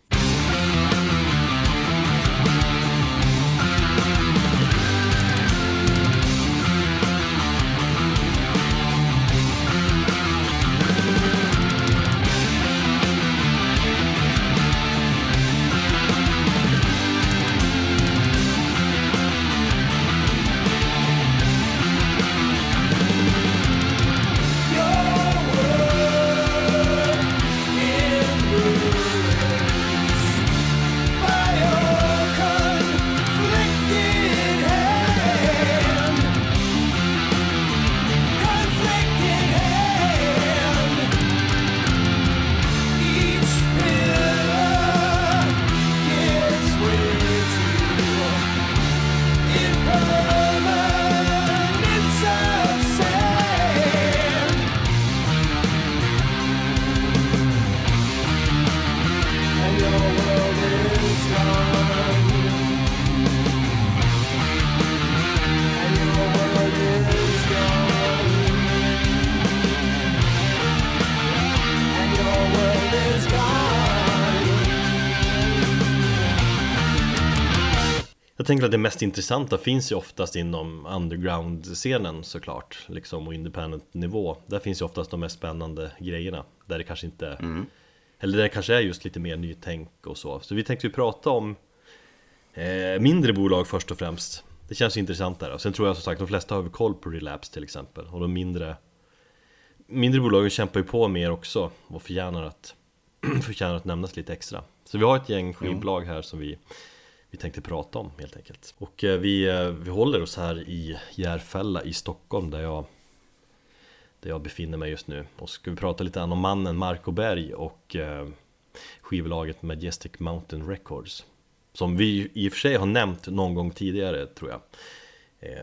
tänker att det mest intressanta finns ju oftast inom underground-scenen såklart Liksom och independent-nivå. Där finns ju oftast de mest spännande grejerna Där det kanske inte Eller där det kanske är just lite mer nytänk och så. Så vi tänkte ju prata om eh, Mindre bolag först och främst. Det känns ju intressant där. Och sen tror jag som sagt de flesta har koll på Relapse till exempel. Och de mindre Mindre bolagen kämpar ju på mer också och förtjänar att Förtjänar att nämnas lite extra. Så vi har ett gäng skivbolag här som vi vi tänkte prata om helt enkelt. Och eh, vi, eh, vi håller oss här i Järfälla i Stockholm där jag, där jag befinner mig just nu. Och ska vi prata lite grann om mannen Marco Berg och eh, skivbolaget Majestic Mountain Records. Som vi i och för sig har nämnt någon gång tidigare tror jag.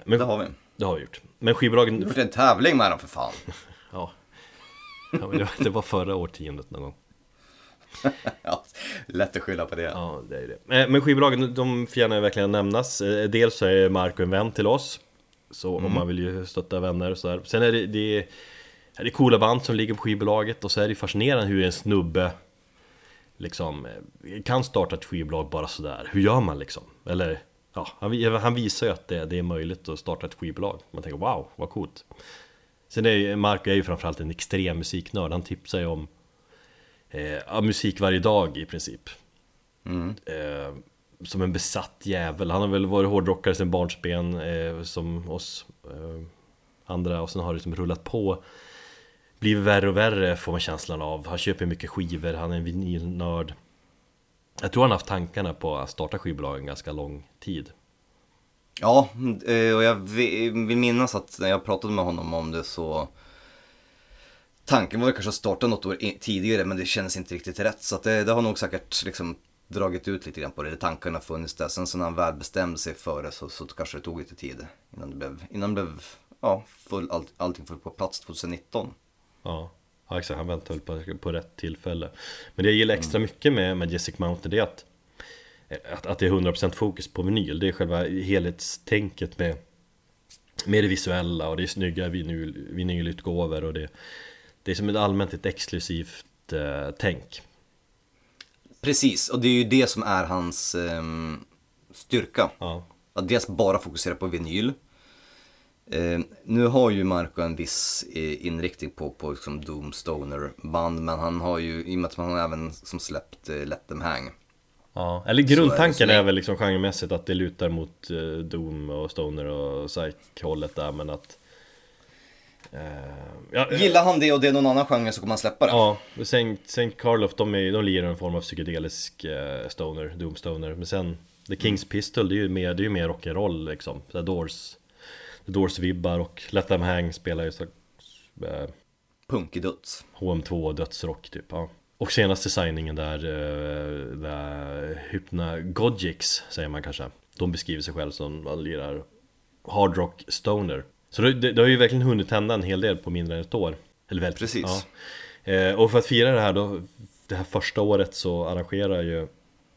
Men Det har vi. det har vi gjort. Men skivbolagen... Du har gjort en tävling med dem för fan. Ja. ja det var förra årtiondet någon gång. Ja, lätt att skylla på det. Ja, det är det. Eh, Men skivbolagen, de förtjänar verkligen nämnas. Eh, Dels så är Marco en vän till oss. Så om man vill ju stötta vänner och sådär. Sen är det, det, är, det coola band som ligger på skivbolaget och så är det fascinerande hur en snubbe liksom eh, kan starta ett skivbolag bara sådär. Hur gör man liksom? Eller ja, han, han visar ju att det, det är möjligt att starta ett skivbolag. Man tänker wow, vad coolt. Sen är ju, Marco är ju framförallt en extrem musiknörd. Han tipsar ju om eh, musik varje dag i princip. Eh, som en besatt jävel. Han har väl varit hårdrockare sedan barnsben eh, som oss eh, andra och sen har det liksom rullat på. Blivit värre och värre får man känslan av. Han köper mycket skivor, han är en vinylnörd. Jag tror han har haft tankarna på att starta skivbolag en ganska lång tid. Ja, eh, och jag vill minnas att när jag pratade med honom om det så Tanken var ju kanske att starta något år tidigare men det kändes inte riktigt rätt. Så det, det har nog säkert liksom dragit ut lite grann på det, tankarna har funnits där. Sen så när han väl bestämde sig för det så, så kanske det tog lite tid innan det blev, innan det blev, ja, full, all, allting föll på plats 2019. Ja, ja exakt, han väntar väl på, på rätt tillfälle. Men det jag gillar extra mycket med Majestic Mountain det är att, att, att det är 100% fokus på vinyl. Det är själva helhetstänket med Med det visuella och det är snygga vinyl, vinylutgåvor och det Det är som ett allmänt ett exklusivt eh, tänk Precis, och det är ju det som är hans ehm, styrka. Ja, Att dels bara fokusera på vinyl. Eh, nu har ju Marco en viss eh, inriktning på, på liksom Doom Stoner band men han har ju, i och med att han även som släppt eh, Let Them Hang. ja. Eller är grundtanken är, länge- väl liksom genremässigt att det lutar mot eh, Doom och Stoner och Psych-hållet där men att eh, ja, Gillar han det och det är någon annan genre så kommer han släppa det. Ja, Saint Carlof de, är, de lirar en form av psykedelisk eh, stoner, doom stoner Men sen The King's Pistol, det är ju mer, det är ju mer rock'n'roll liksom The Doors The Doors-vibbar och Let Them Hang spelar ju så eh, Punkig döds. HM2 dödsrock typ ja. Och senaste signingen där, eh, där Hypnagogics säger man kanske De beskriver sig själv som man lirar hard rock stoner Så det, det, det har ju verkligen hunnit hända en hel del på mindre än ett år. Eller väldigt, Precis. Ja. Eh, och för att fira det här då Det här första året så arrangerar ju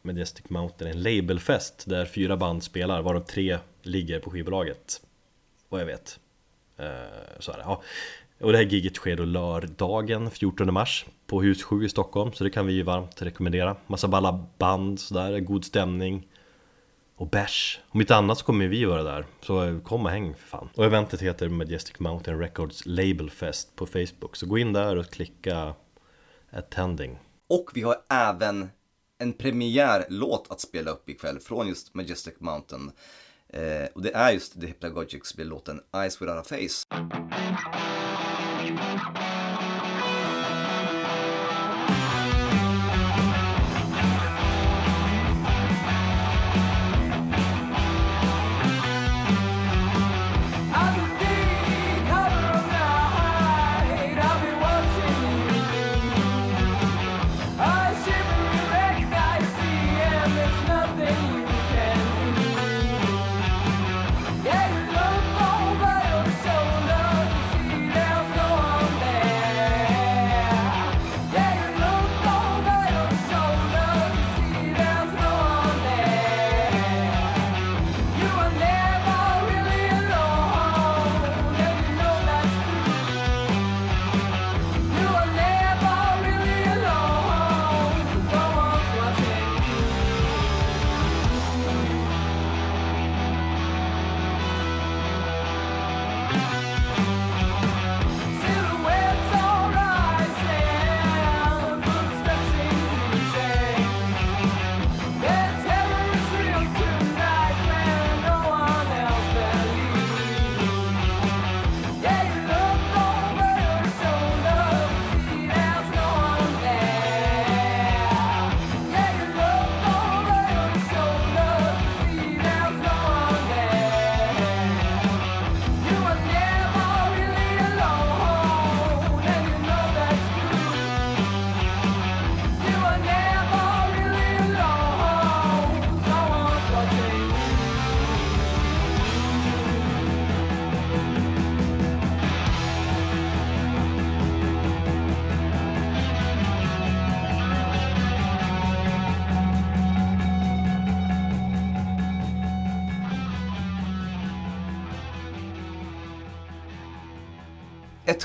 Majestic Mountain en labelfest Där fyra band spelar, varav tre ligger på skivbolaget. Vad jag vet. Eh, Så är det, ja. Och det här giget sker då lördagen 14 mars på Hus 7 i Stockholm. Så det kan vi ju varmt rekommendera. Massa balla band sådär, god stämning och bärs. Om inte annat så kommer vi vara där Så kom och häng för fan. Och eventet heter Majestic Mountain Records Label Fest på Facebook. Så gå in där och klicka Attending. Och vi har även en premiärlåt att spela upp ikväll från just Majestic Mountain. Eh, och det är just The Hypnagogics med låten Eyes Without a Face.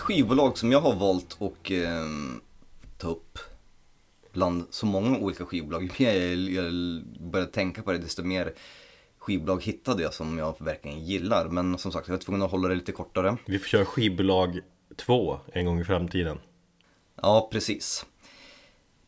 Skivbolag som jag har valt att eh, ta upp bland så många olika skivbolag. Ju mer jag, jag började tänka på det desto mer skivbolag hittade jag som jag verkligen gillar. Men som sagt, jag var tvungen att hålla det lite kortare. Vi får köra skivbolag 2 en gång i framtiden. Ja, precis.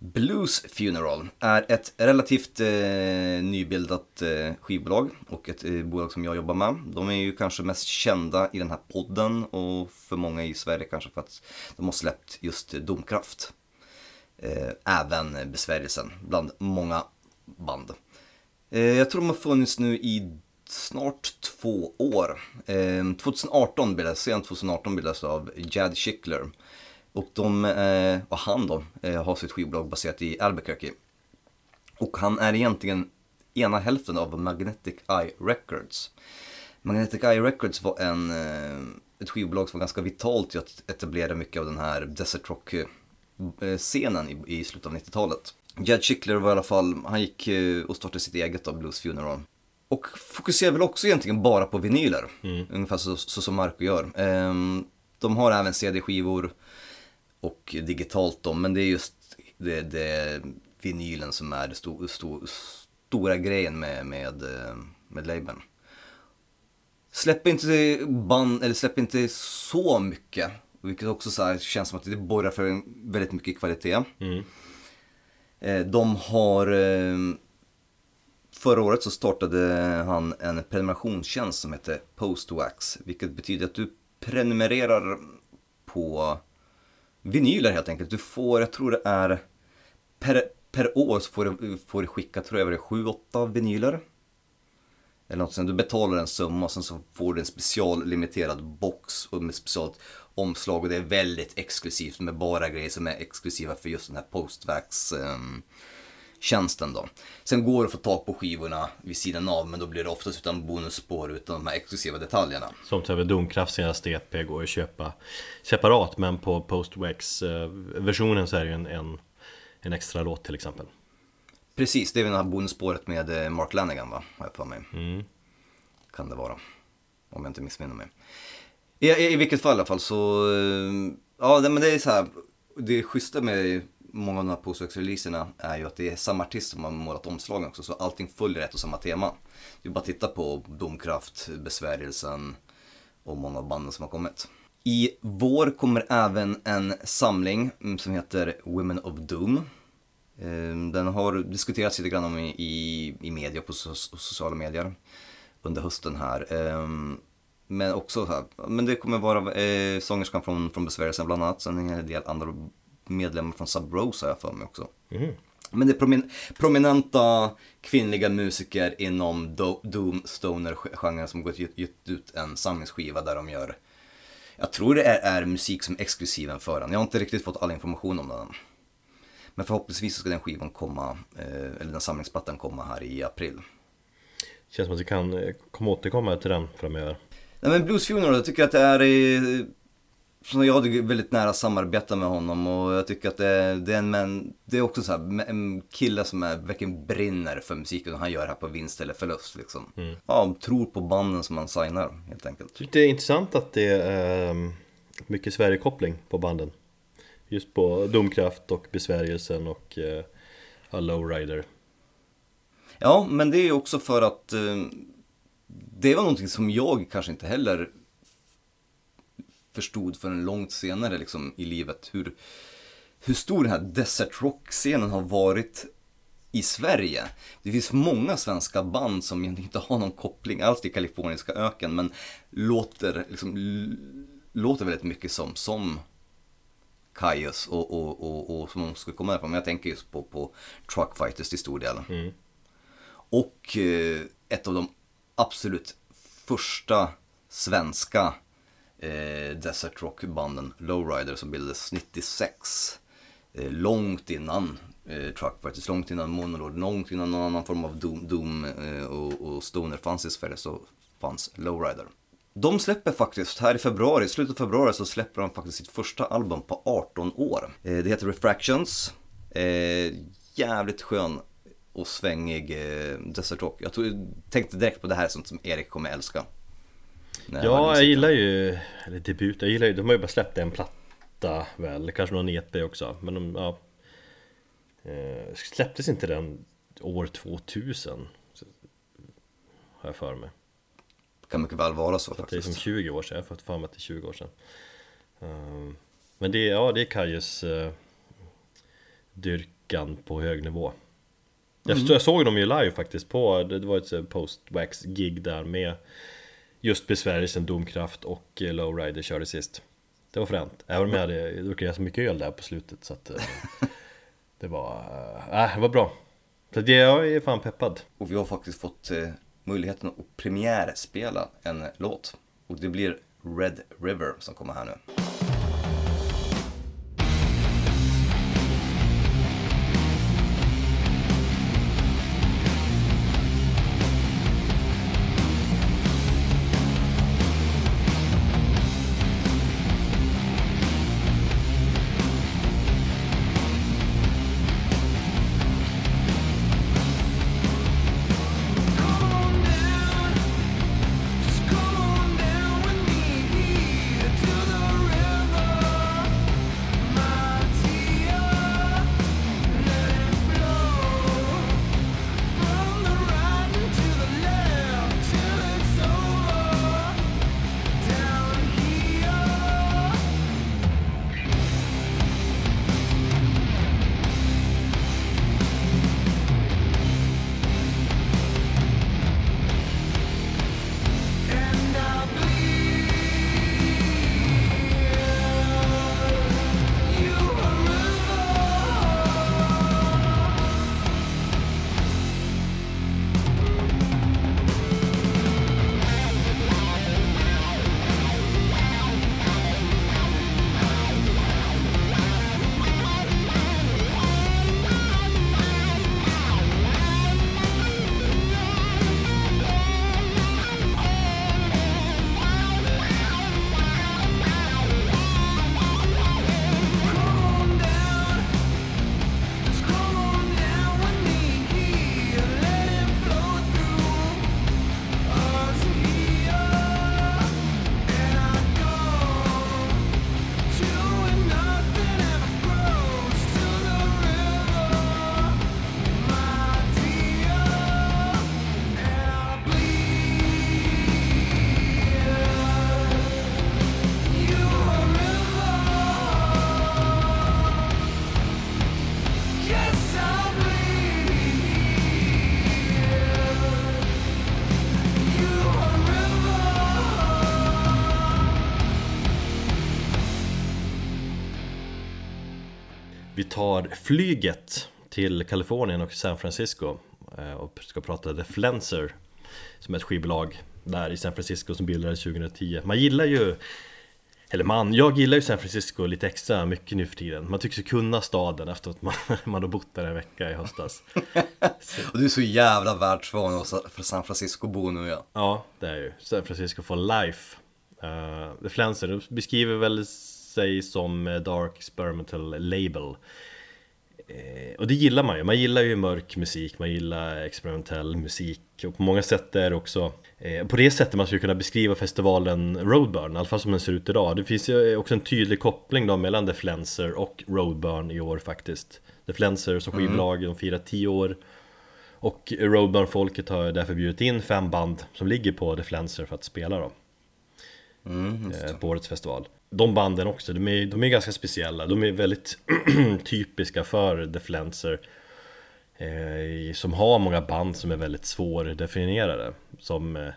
Blues Funeral är ett relativt eh, nybildat eh, skivbolag och ett eh, bolag som jag jobbar med. De är ju kanske mest kända i den här podden och för många i Sverige kanske för att de har släppt just Domkraft. Eh, även Besvärjelsen bland många band. Eh, jag tror de har funnits nu i snart två år. Eh, 2018 bildades, sent 2018 bildades av Jad Schickler. Och de, eh, och han då, eh, har sitt skivbolag baserat i Albuquerque. Och han är egentligen ena hälften av Magnetic Eye Records. Magnetic Eye Records var en, eh, ett skivbolag som var ganska vitalt i att etablera mycket av den här Desert Rock-scenen i, i slutet av 90-talet. Jed Schickler var i alla fall, han gick och startade sitt eget av Blues Funeral. Och fokuserar väl också egentligen bara på vinyler, ungefär så, så som Marco gör. Ehm, de har även CD-skivor och digitalt då, men det är just det, det vinylen som är det sto, sto, stora grejen med, med, eh, med labeln. Släpper inte band, eller släpper inte så mycket, vilket också så här känns som att det borrar för väldigt mycket kvalitet. Eh, De har eh, Förra året så startade han en prenumerationstjänst som heter Postwax, vilket betyder att du prenumererar på vinyler helt enkelt. Du får, jag tror det är per, per år så får du, får du skicka, tror jag det är 7-8 vinyler. Eller något sånt. Du betalar en summa och sen så får du en speciallimiterad box och med speciellt omslag och det är väldigt exklusivt med bara grejer som är exklusiva för just den här Postvax ehm, tjänsten då. Sen går det att få tag på skivorna vid sidan av men då blir det oftast utan bonusspår utan de här exklusiva detaljerna. Som till exempel Domkrafts senaste EP går att köpa separat men på Postwax-versionen så är det ju en, en, en extra låt till exempel. Precis, det är väl det här bonusspåret med eh, Mark Lanigan va, har jag för mig. Kan det vara. Om jag inte missminner mig. I, i, I vilket fall i alla fall så, eh, ja men det är så här, det schyssta med många av de här postvax-releaserna är ju att det är samma artist som har målat omslagen också, så allting följer ett och samma tema. Det är bara att titta på Domkraft, Besvärjelsen och många av banden som har kommit. I vår kommer även en samling som heter Women of Doom. Ehm, den har diskuterats lite grann om i, i, i media, på so sociala medier under hösten här. Ehm, men också så här, men det kommer vara eh, sångerskan från, från Besvärjelsen bland annat, sen en hel del andra medlemmar från Sub Rose har jag för mig också. Men det är promin prominenta kvinnliga musiker inom do Doom Stoner-genren som gått gett ut en samlingsskiva där de gör jag tror det är, är musik som är exklusiven för den. Jag har inte riktigt fått all information om den. Men förhoppningsvis ska den skivan komma, eh, eller den samlingsplattan komma här i april. Känns som att vi kan eh, komma återkomma till den framöver. Nej men Blues Funeral, jag tycker att det är som jag hade väldigt nära samarbete med honom och jag tycker att det är, det är en men, det är också så här, en kille som är, verkligen brinner för musiken och han gör det här på vinst eller förlust liksom. Ja, tror på banden som han signar helt enkelt. Tycker det är intressant att det är ehm, mycket Sverige-koppling på banden. Just på Domkraft och Besvärjelsen och A Lowrider. Ja, men det är ju också för att eh, det var någonting som jag kanske inte heller förstod förrän långt senare liksom, i livet. Hur, hur stor den här Desert Rock-scenen har varit i Sverige. Det finns många svenska band som egentligen inte har någon koppling alls till kaliforniska öken men låter, liksom, låter väldigt mycket som, som Kaius och, och, och, och som de skulle komma därifrån. Men jag tänker just på, på Truck Fighters till stor del. Och eh, ett av de absolut första svenska eh, Desert Rock-banden Lowrider som bildades 96. Eh, långt innan eh, Truck Fighters, långt innan Monolord, långt innan någon annan form av Doom, Doom eh, och, och Stoner fanns i Sverige så fanns Lowrider. De släpper faktiskt, här i februari, i slutet av februari så släpper de faktiskt sitt första album på 18 år. Eh, det heter Refractions. Eh, jävligt skön och svängig eh, Desert Rock. Jag tog, tänkte direkt på det här som, som Erik kommer älska när Ja, jag gillar ju, eller debut, jag gillar ju, de har ju bara släppt en platta väl, kanske någon EP också, men de, ja. Eh, Släpptes inte den år 2000? Så- Har jag för mig. Kan mycket väl vara så Det är faktiskt. som 20 år sedan, jag har fått för mig att det är 20 år sedan. Ehm, Men det, ja, det är Kajus eh, dyrkan på hög nivå. Jag, Mm. jag såg dem ju live faktiskt på, det var ett eh, post-wax-gig där med just besvärjelsen Domkraft och eh, Lowrider körde sist Det var fränt, även om jag hade druckit ganska mycket öl där på slutet så att eh, Det var, eh, äh, det var bra Så det, jag är fan peppad Och vi har faktiskt fått möjligheten att premiärspela en låt. Och det blir Red River som kommer här nu. Vi tar flyget till Kalifornien och San Francisco eh, och ska prata The Flenser som är ett skivbolag där i San Francisco som bildades 2010 Man gillar ju eller man, jag gillar ju San Francisco lite extra mycket nu för tiden. Man tycks ju kunna staden efter att man, man har bott där en vecka i höstas. Och du är så jävla världsvan och för San Francisco-bo nu ja. Ja, det är ju. San Francisco for life. Uh, The Flenser de beskriver väl sig som eh, Dark Experimental Label. Eh, Och det gillar man ju, man gillar ju mörk musik, man gillar experimentell musik. Och på många sätt är det också eh, På det sättet man skulle kunna beskriva festivalen Roadburn, i alla fall som den ser ut idag. Det finns ju också en tydlig koppling då mellan The Flenser och Roadburn i år faktiskt. The Flenser som skivbolag, de firar 10 år. Och Roadburn-folket har därför bjudit in fem band som ligger på The Flenser för att spela då. Mm. På årets festival de banden också, de är, de är ganska speciella. De är väldigt typiska för The Flenser eh, Som har många band som är väldigt svårdefinierade Som eh,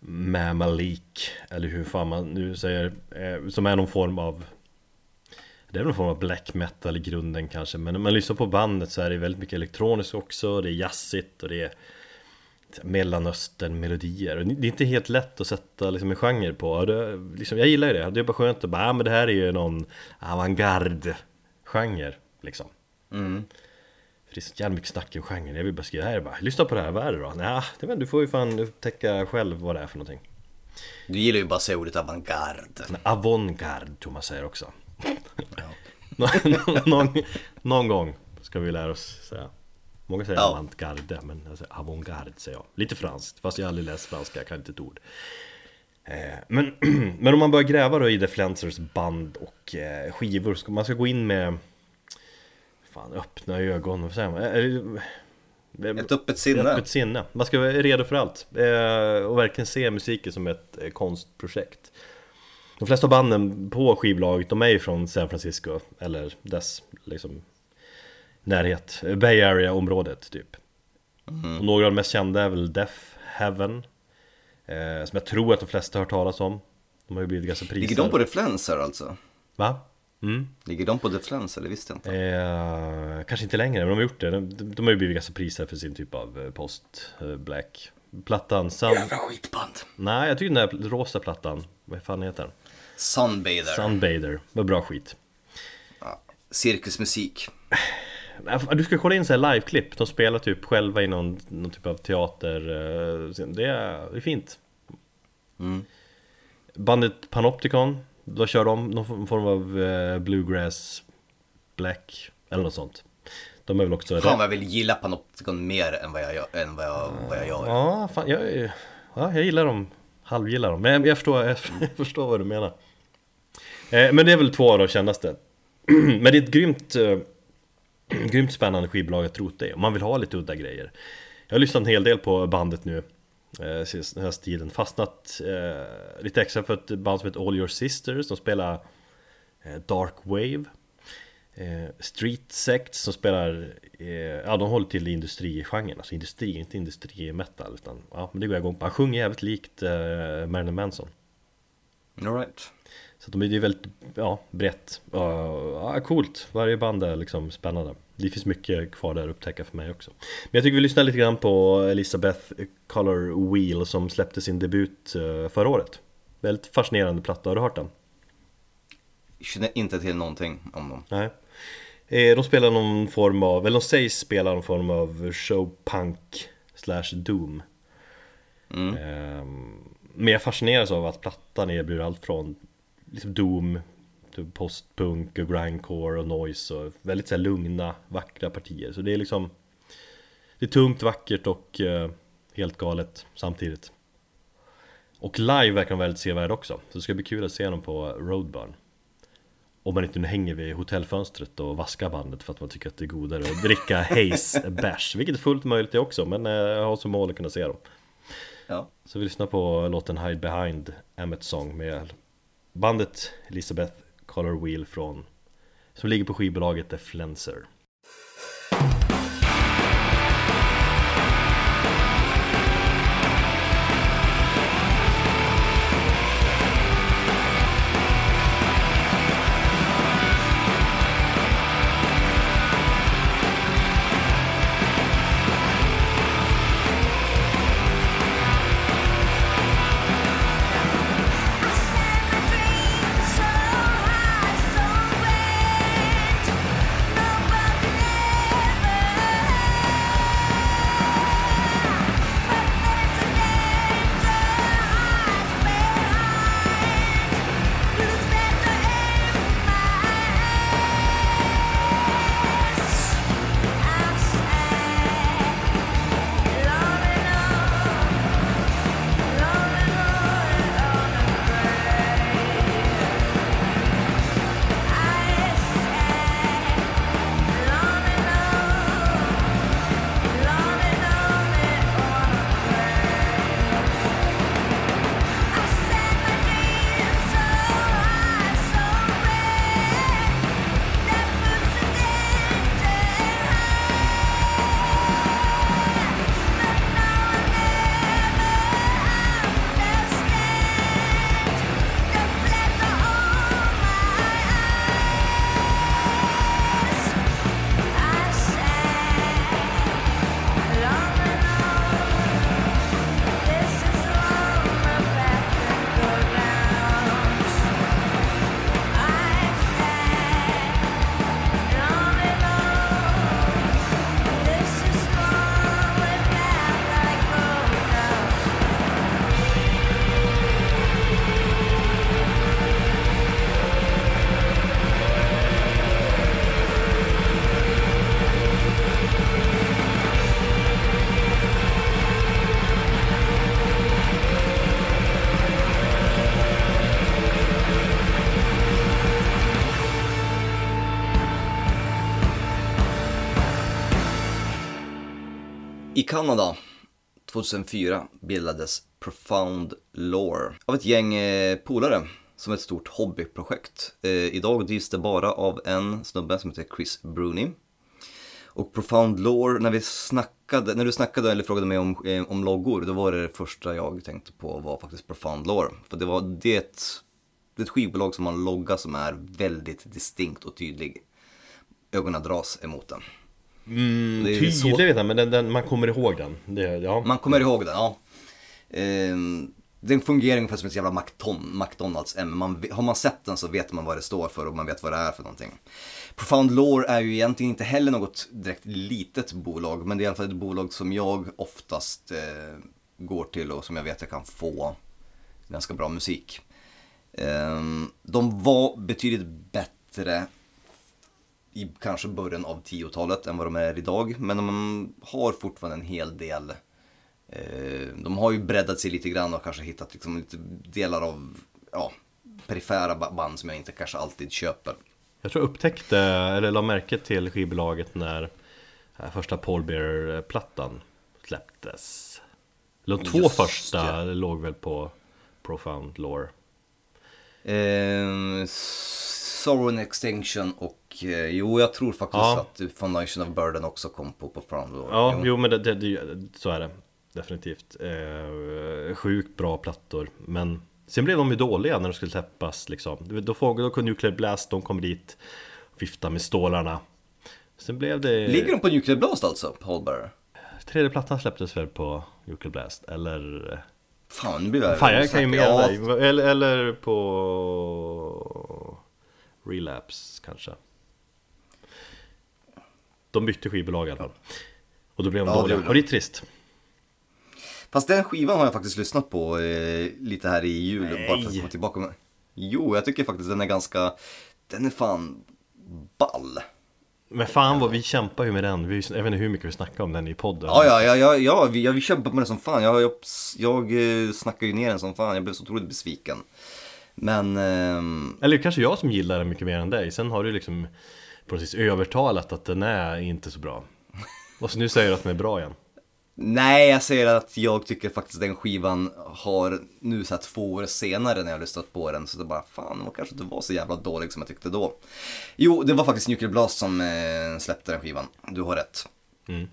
Mamalik Eller hur fan man nu säger eh, Som är någon form av det är någon form av black metal i grunden kanske Men när man lyssnar på bandet så är det väldigt mycket elektroniskt också Det är jazzigt och det är Mellanöstern-melodier. Det är inte helt lätt att sätta liksom en genre på. Det, liksom, Jag gillar ju det, det är bara skönt att bara, ah, men det här är ju någon avantgarde-genre liksom. Mm. För det är så jävla mycket snack i genren, jag vill bara skriva här bara Lyssna på det här, vad är det då? Nej, det vet, du får ju fan upptäcka själv vad det är för någonting. Du gillar ju bara att säga ordet avantgarde. Men Avantgarde tror man säger också. Någon, någon, någon gång ska vi lära oss säga Många säger Ja. avantgarde men jag säger avantgarde säger jag Lite franskt, fast jag har aldrig läst franska, jag kan inte ett ord Eh, Men, men om man börjar gräva då i The Flancers band och eh, skivor, ska, man ska gå in med Fan, öppna ögon, vad säger man? Eh, Ett öppet sinne. Öppet sinne. Man ska vara redo för allt. Och verkligen se musiken som ett konstprojekt. De flesta banden på skivbolaget, de är ju från San Francisco, eller dess liksom närhet. Bay Area-området typ. Och några av de mest kända är väl Death Heaven. Eh, som jag tror att de flesta har hört talas om. De har ju blivit ganska priser. Ligger de på The Flenser alltså? Va? Mm. Ligger de på The Flenser? Det visste jag inte. Eh, kanske inte längre, men de har gjort det. De, de har ju blivit ganska priser för sin typ av eh, post-black. Plattan Sun... Jävla skitband. Nej, jag tycker den där rosa plattan, vad fan heter den? Sunbather. Sunbather, var bra skit. Cirkusmusik. Du ska kolla in så här liveklipp, de spelar typ själva i någon, någon typ av teater. eh. Det är, det är fint. Mm. Bandet Panopticon, då kör de någon form av eh, bluegrass, black eller något sånt. De är väl också... Fan vad jag vill gilla Panopticon mer än vad jag. Än vad jag, vad jag gör. Ja, fan, jag, ja, jag gillar dem, halvgillar dem, men jag, förstår, jag förstår vad du menar eh, Men det är väl två av de kändaste Men det är ett grymt, grymt spännande skivbolag jag tror det är, man vill ha lite udda grejer Jag har lyssnat en hel del på bandet nu eh, den här tiden, fastnat eh, lite extra för ett band som heter All Your Sisters, de spelar eh, Dark Wave Eh, Street Sect som spelar, eh, ja de håller till industrigenren, alltså industri, inte industrimetal utan ja, men det går jag igång på. Han sjunger jävligt likt eh, Marilyn Manson. All right. Så att de är väldigt, ja, brett. Uh, ja, coolt, varje band är liksom spännande. Det finns mycket kvar där att upptäcka för mig också. Men jag tycker vi lyssnar lite grann på Elisabeth Color Wheel som släppte sin debut eh, förra året. Väldigt fascinerande platta, har du hört den? Känner inte till någonting om dem. Nej. Eh, De spelar någon form av, eller de sägs spela någon form av showpunk slash doom. Mm. Ehm, Men jag fascineras av att plattan erbjuder allt från liksom doom, till postpunk och grindcore och noise och väldigt så lugna, vackra partier. Så det är liksom Det är tungt, vackert och eh, helt galet samtidigt. Och live verkar de väldigt sevärd också. Så det ska bli kul att se dem på Roadburn. Om man inte nu hänger vid hotellfönstret och vaskar bandet för att man tycker att det är godare att dricka Haze bärs Vilket är fullt möjligt det också, men eh, jag har som mål att kunna se dem Ja. Så vi lyssnar på låten Hide Behind Emmet Song med bandet Elizabeth Color Wheel från Som ligger på skivbolaget The Flenser. Kanada 2004 bildades Profound Lore av ett gäng eh, polare som ett stort hobbyprojekt. Eh, idag drivs det bara av en snubbe som heter Chris Bruni. Och Profound Lore, när vi snackade, när du snackade eller frågade mig om, eh, om loggor, då var det det första jag tänkte på var faktiskt Profound Lore. För det var det, det är ett skivbolag som har en logga som är väldigt distinkt och tydlig. Ögonen dras emot den. Mm, Det tydlig vet jag, men den, den, man kommer ihåg den. Det, ja. Man kommer ihåg den, ja. Ehm, den fungerar ungefär som ett jävla McDon- McDonalds M. Man, har man sett den så vet man vad det står för och man vet vad det är för någonting. Profound Lore är ju egentligen inte heller något direkt litet bolag, men det är i alla fall ett bolag som jag oftast eh, går till och som jag vet jag kan få ganska bra musik. Ehm, de var betydligt bättre i kanske början av 10-talet än vad de är idag. Men de har fortfarande en hel del. Eh, de har ju breddat sig lite grann och kanske hittat liksom lite delar av ja, perifera ba- band som jag inte kanske alltid köper. Jag tror jag upptäckte, eller la märke till skivbolaget när eh, första Paul Bearer-plattan släpptes. De två Just första låg väl på Profound Lore. Eh, Sorrow and Extinction och jo, jag tror faktiskt Ja. att Foundation of Burden också kom på, på Door. Ja, jo, men det, det, det, så är det definitivt. Eh, sjukt bra plattor, men sen blev de ju dåliga när de skulle släppas liksom. Då, får, då kunde Nuclear Blast, de kom dit vifta med stålarna. Sen blev det... Ligger de på Nuclear Blast alltså, Paul Bearer? Tredje plattan släpptes väl på Nuclear Blast, eller... Fan, nu blir jag Fan, jag kan ju ja, dig. Eller, eller på... Relapse kanske. De bytte skivbolag i alla fall. Och då blev de Ja, det dåliga. gjorde de. Och det är trist. Fast den skivan har jag faktiskt lyssnat på eh, lite här i jul bara för att Nej. komma tillbaka med. Jo, jag tycker faktiskt den är ganska, den är fan ball. Men fan vad vi kämpar ju med den. Vi, jag vet inte hur mycket vi snackar om den i podden. Ja, ja, ja, ja, ja vi, ja, vi kämpar med den som fan. Jag, jag, jag eh, snackar ju ner den som fan, jag blev så otroligt besviken. Men, ehm, Eller kanske jag som gillar den mycket mer än dig. Sen har du liksom vis övertalat att den är inte så bra. Och så nu säger du att den är bra igen. nej, jag säger att jag tycker faktiskt den skivan har nu så här två år senare när jag har lyssnat på den så det bara fan, den var kanske inte var så jävla dålig som jag tyckte då. Jo, det var faktiskt Nuclear Blast som eh, släppte den skivan, du har rätt. Mm.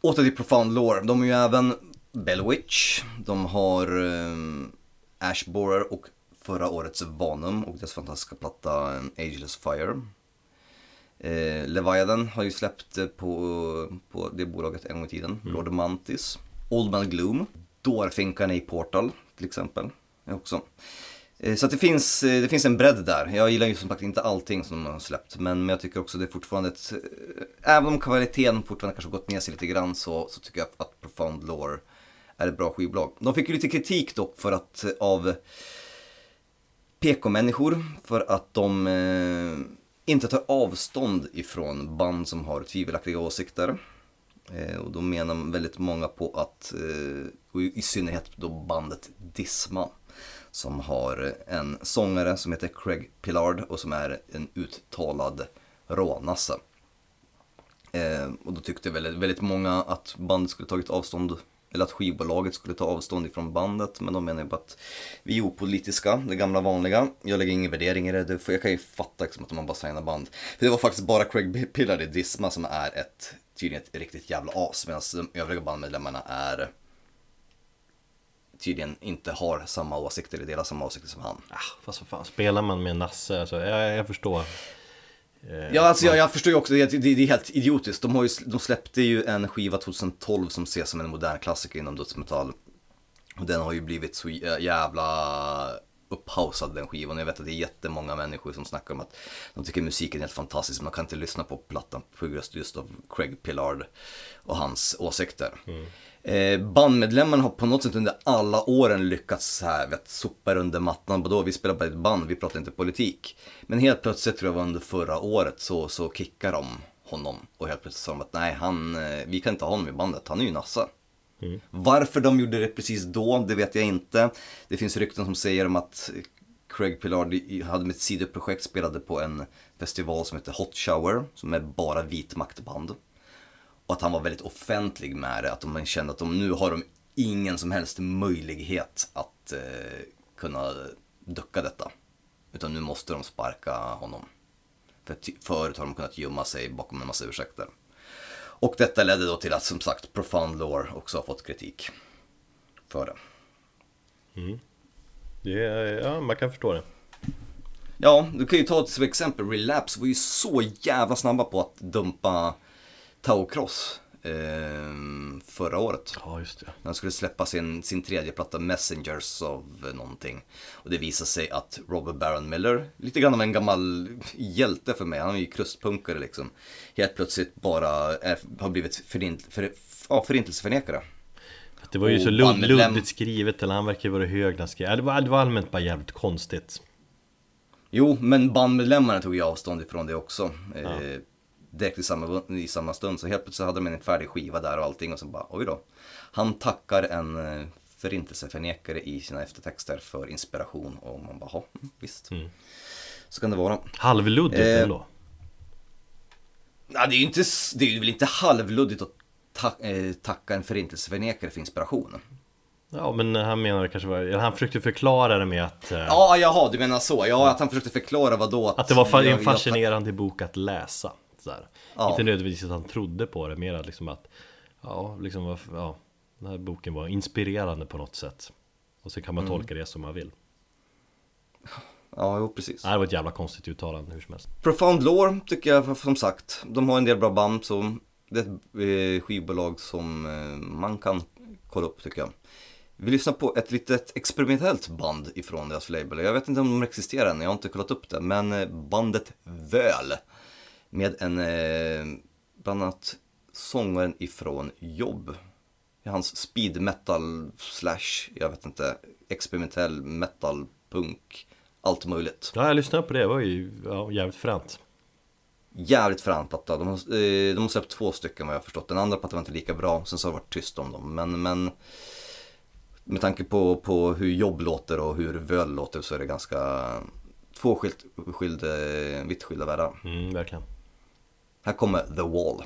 Åter till Profound Lore, de är ju även Bellwitch, de har um, Ash Borer och förra årets Vanum och deras fantastiska platta eh, Ageless Fire. Eh, Leviathan har ju släppt eh, på, på det bolaget en gång i tiden, Lord Mantis. Old Man Gloom, Dårfinkarna i Portal till exempel. Också. Eh, Så det finns, eh, det finns en bredd där. Jag gillar ju som sagt inte allting som de har släppt. Men, men jag tycker också det är fortfarande ett... eh, Även om kvaliteten fortfarande kanske gått ner sig lite grann så, så tycker jag att Profound Lore är ett bra skivbolag. De fick ju lite kritik dock för att av PK-människor för att de eh, inte tar avstånd ifrån band som har tvivelaktiga åsikter. Eh, och då menar väldigt många på att, eh, och i synnerhet då bandet Disma, som har en sångare som heter Craig Pillard och som är en uttalad rånasse. Eh, och då tyckte väldigt, väldigt många att bandet skulle tagit avstånd, eller att skivbolaget skulle ta avstånd ifrån bandet. Men de menar ju bara att vi är opolitiska, det gamla vanliga. Jag lägger ingen värdering i det, det jag kan ju fatta liksom att man bara signar band. För det var faktiskt bara Craig Pillard i Disma som är ett, tydligen ett riktigt jävla as. Medan de övriga bandmedlemmarna är tydligen inte har samma åsikter eller delar samma åsikter som han. Ah, fast vad fan, spelar man med Nasse, alltså, jag, jag förstår. Ja, alltså jag, jag förstår ju också, det, det, det är helt idiotiskt. De, har ju, de släppte ju en skiva 2012 som ses som en modern klassiker inom dödsmetall. Och den har ju blivit så jä- jävla upphausad den skivan. Jag vet att det är jättemånga människor som snackar om att de tycker musiken är helt fantastisk. Man kan inte lyssna på plattan på grund just av Craig Pillard och hans åsikter. Eh, bandmedlemmarna har på något sätt under alla åren lyckats så här, vet, sopa under mattan. Vadå, vi spelar bara ett band, vi pratar inte politik. Men helt plötsligt, tror jag var under förra året, så, så kickar de honom. Och helt plötsligt sa de att nej, han, eh, vi kan inte ha honom i bandet, han är ju Nasse. Varför de gjorde det precis då, det vet jag inte. Det finns rykten som säger om att Craig Pillard hade med ett sidoprojekt spelade på en festival som heter Hot Shower, som är bara vitmaktband. Och att han var väldigt offentlig med det, att man kände att de, nu har de ingen som helst möjlighet att eh, kunna ducka detta. Utan nu måste de sparka honom. För förut har de kunnat gömma sig bakom en massa ursäkter. Och detta ledde då till att som sagt Profound Lore också har fått kritik. För det. Det är, ja, man kan förstå det. Ja, du kan ju ta som exempel, Relapse var ju så jävla snabba på att dumpa Tau Cross eh, förra året. Ja, just det. När han skulle släppa sin, sin tredje platta Messengers av någonting. Och det visade sig att Robert Baron Miller, lite grann av en gammal hjälte för mig, han är ju krustpunkare liksom. Helt plötsligt bara är, har blivit förint, för, ja, förintelseförnekare. Det var ju Och så lud, luddigt skrivet, eller han verkar ju vara hög när han skrev. Ja, Det var, det var allmänt bara jävligt konstigt. Jo, men bandmedlemmarna tog ju avstånd ifrån det också. Eh, direkt i samma, i samma stund. Så helt plötsligt hade de en färdig skiva där och allting och så bara, oj då. Han tackar en eh, förintelseförnekare i sina eftertexter för inspiration och man bara, ja, visst. Så kan det vara. Halvluddigt Eh, ändå. Ja, det är ju inte, det är väl inte halvluddigt att ta, eh, tacka en förintelseförnekare för inspiration. Ja, men han menade kanske var, han försökte förklara det med att, eh, Ja, jaha, du menar så. Ja, att han försökte förklara vad då att det var jag- en jag- fascinerande bok att läsa. Sådär. Ja. Inte nödvändigtvis att han trodde på det, mer att liksom att, ja, liksom, ja, den här boken var inspirerande på något sätt. Och så kan man Mm. tolka det som man vill. Ja, jo, precis. Det var ett jävla konstigt uttalande hur som helst. Profound Lore tycker jag som sagt, de har en del bra band så det är ett eh, skivbolag som eh, man kan kolla upp tycker jag. Vi lyssnar på ett litet experimentellt band ifrån deras label. Jag vet inte om de existerar än, jag har inte kollat upp det. Men eh, bandet Völ. Med en, eh, bland annat sångaren ifrån Jobb. Hans speed metal slash, jag vet inte, experimentell metal, punk, allt möjligt. Ja, jag lyssnade på det, det var ju ja, jävligt fränt. Jävligt frän platta. De har, eh, de har släppt två stycken vad jag har förstått. Den andra plattan var inte lika bra. Sen så har det varit tyst om dem. Men, men med tanke på, på hur jobb låter och hur völ låter så är det ganska två skilt, skilda, vitt skilda världar. Mm, verkligen. Här kommer The Wall.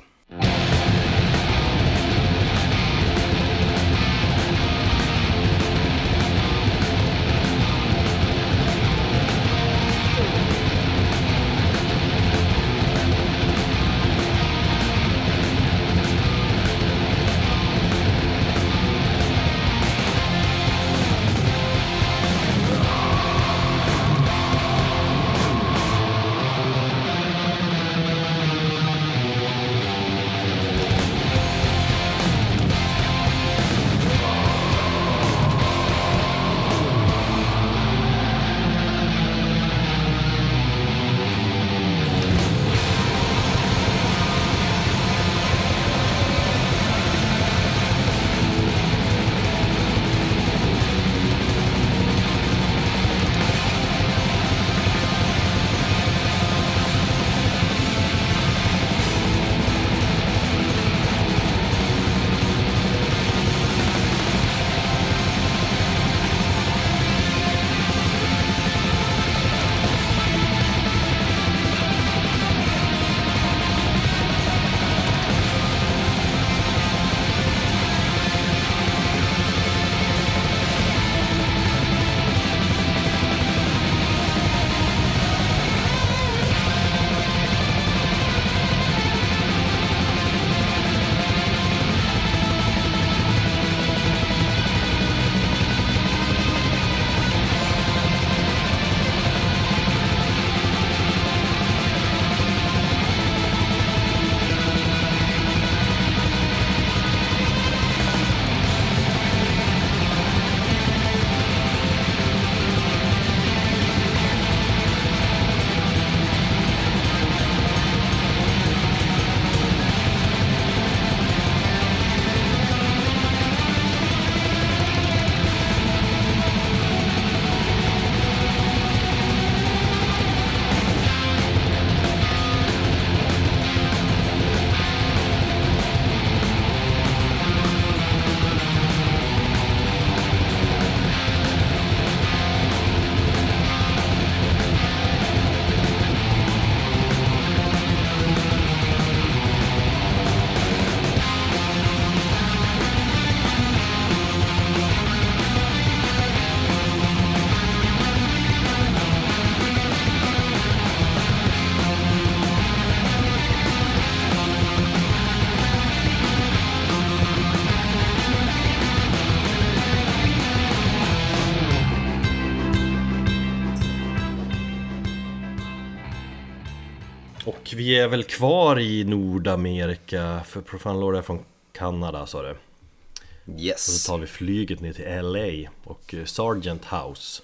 Vi är väl kvar i Nordamerika, för Profan Lord är från Kanada sa du. Och Yes. så tar vi flyget ner till LA och eh, Sargent House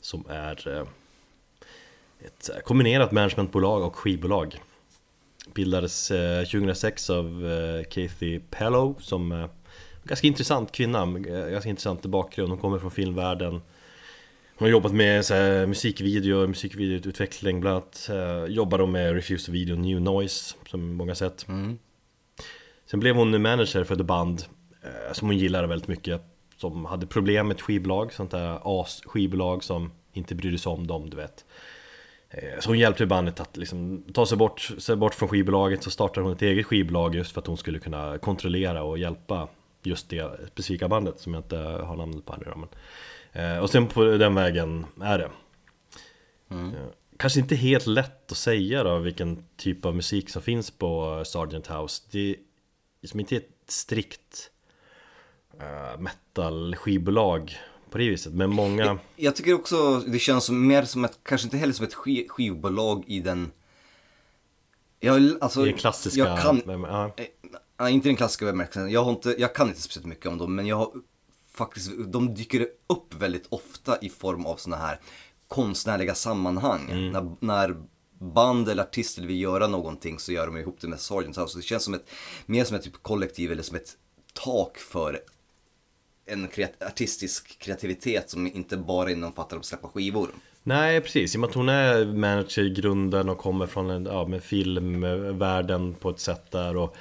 Som är eh, ett eh, kombinerat managementbolag och skivbolag Bildades eh, 2006 av Kathy Pellow som eh, Ganska intressant kvinna, ganska intressant bakgrund, hon kommer från filmvärlden Hon har jobbat med så här, musikvideo, musikvideoutveckling bland annat. Jobbar då med Refuse Video New Noise som många sett. Mm. Sen blev hon manager för ett band eh, som hon gillade väldigt mycket. Som hade problem med ett skivbolag, sånt där as-skivbolag som inte brydde sig om dem, du vet. Eh, Så hon hjälpte bandet att liksom ta sig bort, sig bort från skivbolaget. Så startade hon ett eget skivbolag just för att hon skulle kunna kontrollera och hjälpa Just det specifika bandet som jag inte har namnet på här nu då, men Och sen på den vägen är det Mm. Eh, Kanske inte helt lätt att säga då vilken typ av musik som finns på Sargent House Det är liksom inte ett strikt uh, metal-skivbolag på det viset Men många Jag tycker också det känns mer som ett, kanske inte heller som ett sk- skivbolag i den... Jag, alltså, i den klassiska Jag kan, vem- ja. eh, nej, inte den klassiska bemärkelsen. Jag, har inte, jag kan inte speciellt mycket om dem, men jag har faktiskt, de dyker upp väldigt ofta i form av såna här konstnärliga sammanhang. Mm. När, när band eller artister vill göra någonting så gör de ihop det med Sargent House. Så det känns som ett, mer som ett typ kollektiv eller som ett tak för en kreat- artistisk kreativitet som inte bara innefattar att släppa skivor. Nej precis, i och med att hon är manager i grunden och kommer från en, ja, med filmvärlden på ett sätt där och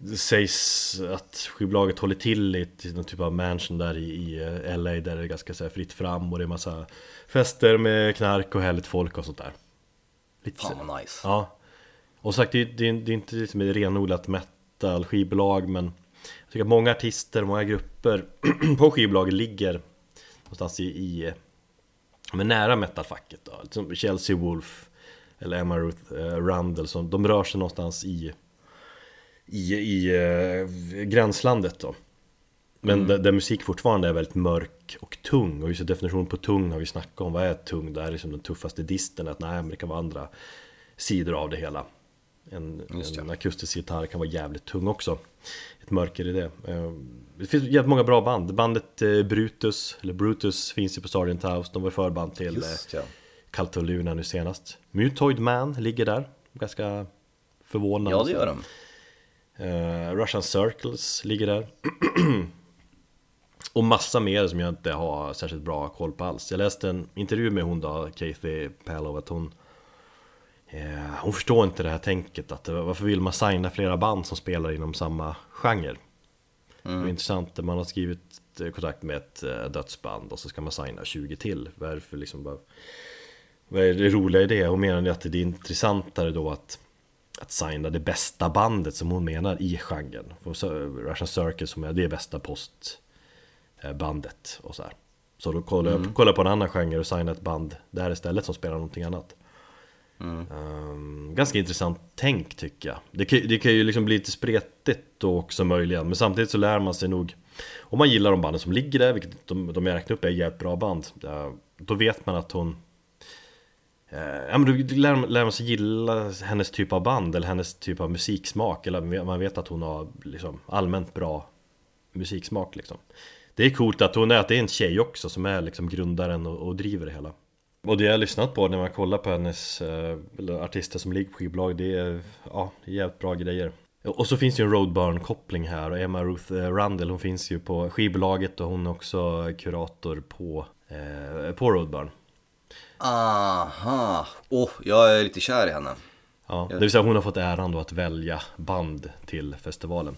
det sägs att skivbolaget håller till i någon typ av mansion där i, eh, LA där det är ganska så här, fritt fram och det är massa fester med knark och härligt folk och sånt där. Lite Fan vad nice. Ja Och sagt, det, det, det är inte liksom ett renodlat metal skivbolag men Jag tycker att många artister, många grupper på skivbolaget ligger Någonstans i, i men nära metalfacket då Som Chelsea Wolf Eller Emma Ruth eh, Rundle som, De rör sig någonstans i I, i eh, gränslandet då. Men där, där musik fortfarande är väldigt mörk och tung. Och just definition på tung har vi snackat om. Vad är tung? Det är liksom den tuffaste disten. Att nej, men det kan vara andra sidor av det hela. En, en akustisk gitarr kan vara jävligt tung också. Ett mörker i det. Eh, Det finns jävligt många bra band. Bandet eh, Brutus, eller Brutus finns ju på Sargent House. De var förband till eh, Just ja. Cult of Luna nu senast. Mutoid Man ligger där. Ganska förvånande. Ja det gör de. Eh, Russian Circles ligger där Och massa mer som jag inte har särskilt bra koll på alls Jag läste en intervju med hon då, Kathy Pallow, att hon eh, Hon förstår inte det här tänket att varför vill man signa flera band som spelar inom samma genre? Det är intressant, man har skrivit eh, kontakt med ett dödsband och så ska man signa 20 till Varför liksom bara Vad är det roliga i det? Hon menar att det är intressantare då att att signa det bästa bandet som hon menar i genren. För Russian Circus som är det bästa postbandet och så här. Så då kollar jag kollar på en annan genre och signar ett band där istället som spelar någonting annat. Ehm, ganska intressant tänk tycker jag. Det kan, det kan ju liksom bli lite spretigt då också möjligen. Men samtidigt så lär man sig nog Om man gillar de banden som ligger där, vilket de, de jag räknar upp är jävligt bra band. eh, Då vet man att hon Eh, ja men då lär, lär man sig gilla hennes typ av band eller hennes typ av musiksmak Eller man vet att hon har liksom allmänt bra musiksmak liksom. Det är coolt att hon är, att det är en tjej också som är liksom grundaren och, och driver det hela. Och det jag har lyssnat på när man kollar på hennes eh, artister som ligger på skivbolag Det är, ja, jävligt bra grejer. Och så finns det ju en Roadburn-koppling här och Emma Ruth eh, Randall hon finns ju på skivbolaget och hon är också kurator på, eh, på Roadburn. Aha, åh, jag är lite kär i henne. Ja, det vill säga hon har fått äran då att välja band till festivalen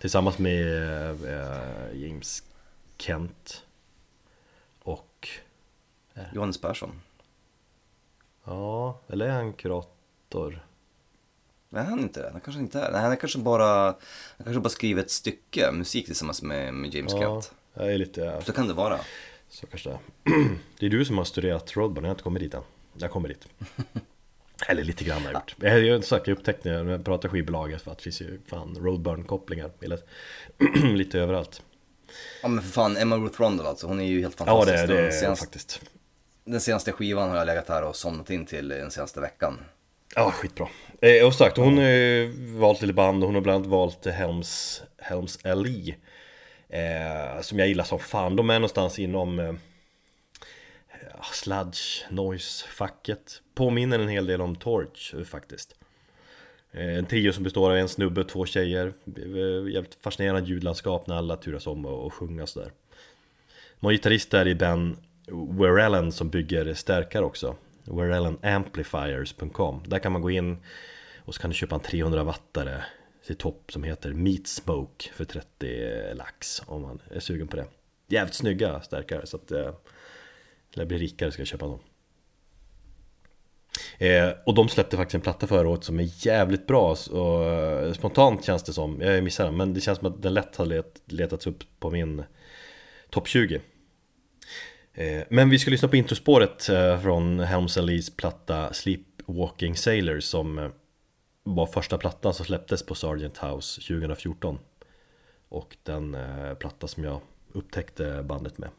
Tillsammans med eh, James Kent Och Johannes Persson. Ja, eller är han kurator? Nej, han är inte det. Han kanske inte är. Nej, han är kanske bara, han kanske bara skriver ett stycke musik tillsammans med, med James Ja, Kent. jag är lite, Så kan det vara. Så kanske det är Det är du som har studerat Roadburn, jag har inte kommit dit än Jag kommer dit Eller lite grann har jag gjort Jag har ju sagt, jag upptäckte när jag pratar skivbolaget för att det finns ju fan Roadburn-kopplingar Lite överallt Ja men för fan, Emma Ruth Rundle alltså, hon är ju helt Ja fantastisk. det, är- det den, är senaste, faktiskt den senaste skivan har jag legat här och somnat in till den senaste veckan. Ja, skitbra. Eh, och sagt, hon har ju valt lite band och hon har bland annat valt Helms, Helms LE. Eh, som jag gillar som fan. De är någonstans inom eh, ah, sludge, noise-facket. Påminner en hel del om Torch eh, faktiskt. Eh, En trio som består av en snubbe och två tjejer. Eh, jävligt fascinerande ljudlandskap när alla turas om och, och sjunga sådär. De har gitarrist där i Ben Werellen som bygger stärkare också. WerellenAmplifiers.com Där kan man gå in och så kan du köpa en 300 wattare till topp som heter Meat Smoke för 30 lax om man är sugen på det. Jävligt snygga stärkare så att eh, jag blir rikare ska jag köpa dem. Eh, och de släppte faktiskt en platta förra året som är jävligt bra och eh, spontant känns det som, jag missade den, men det känns som att den lätt har let, letats upp på min topp 20. Eh, men vi ska lyssna på introspåret eh, från Helms Lees platta Sleepwalking Sailors som eh, var första plattan som släpptes på Sargent House 2014. Och den eh, platta som jag upptäckte bandet med.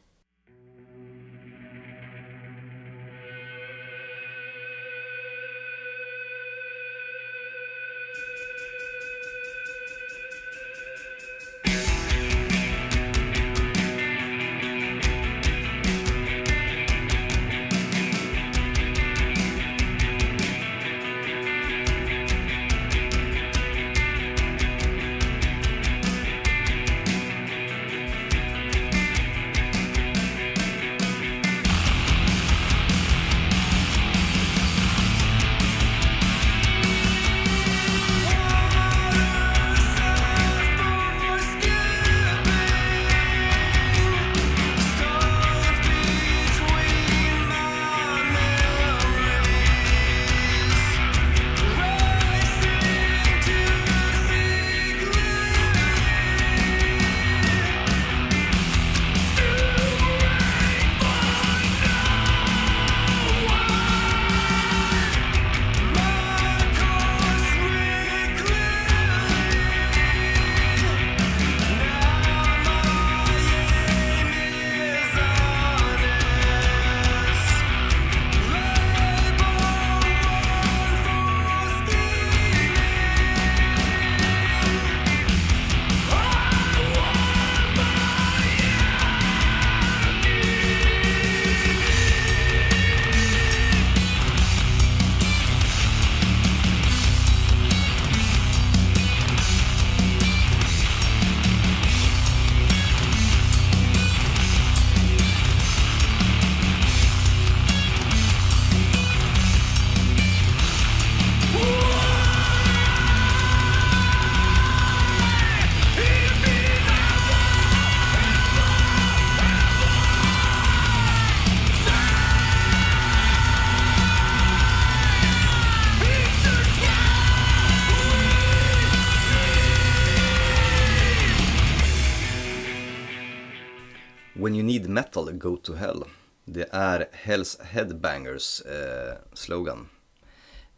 Go to hell. Det är Hells Headbangers eh, slogan.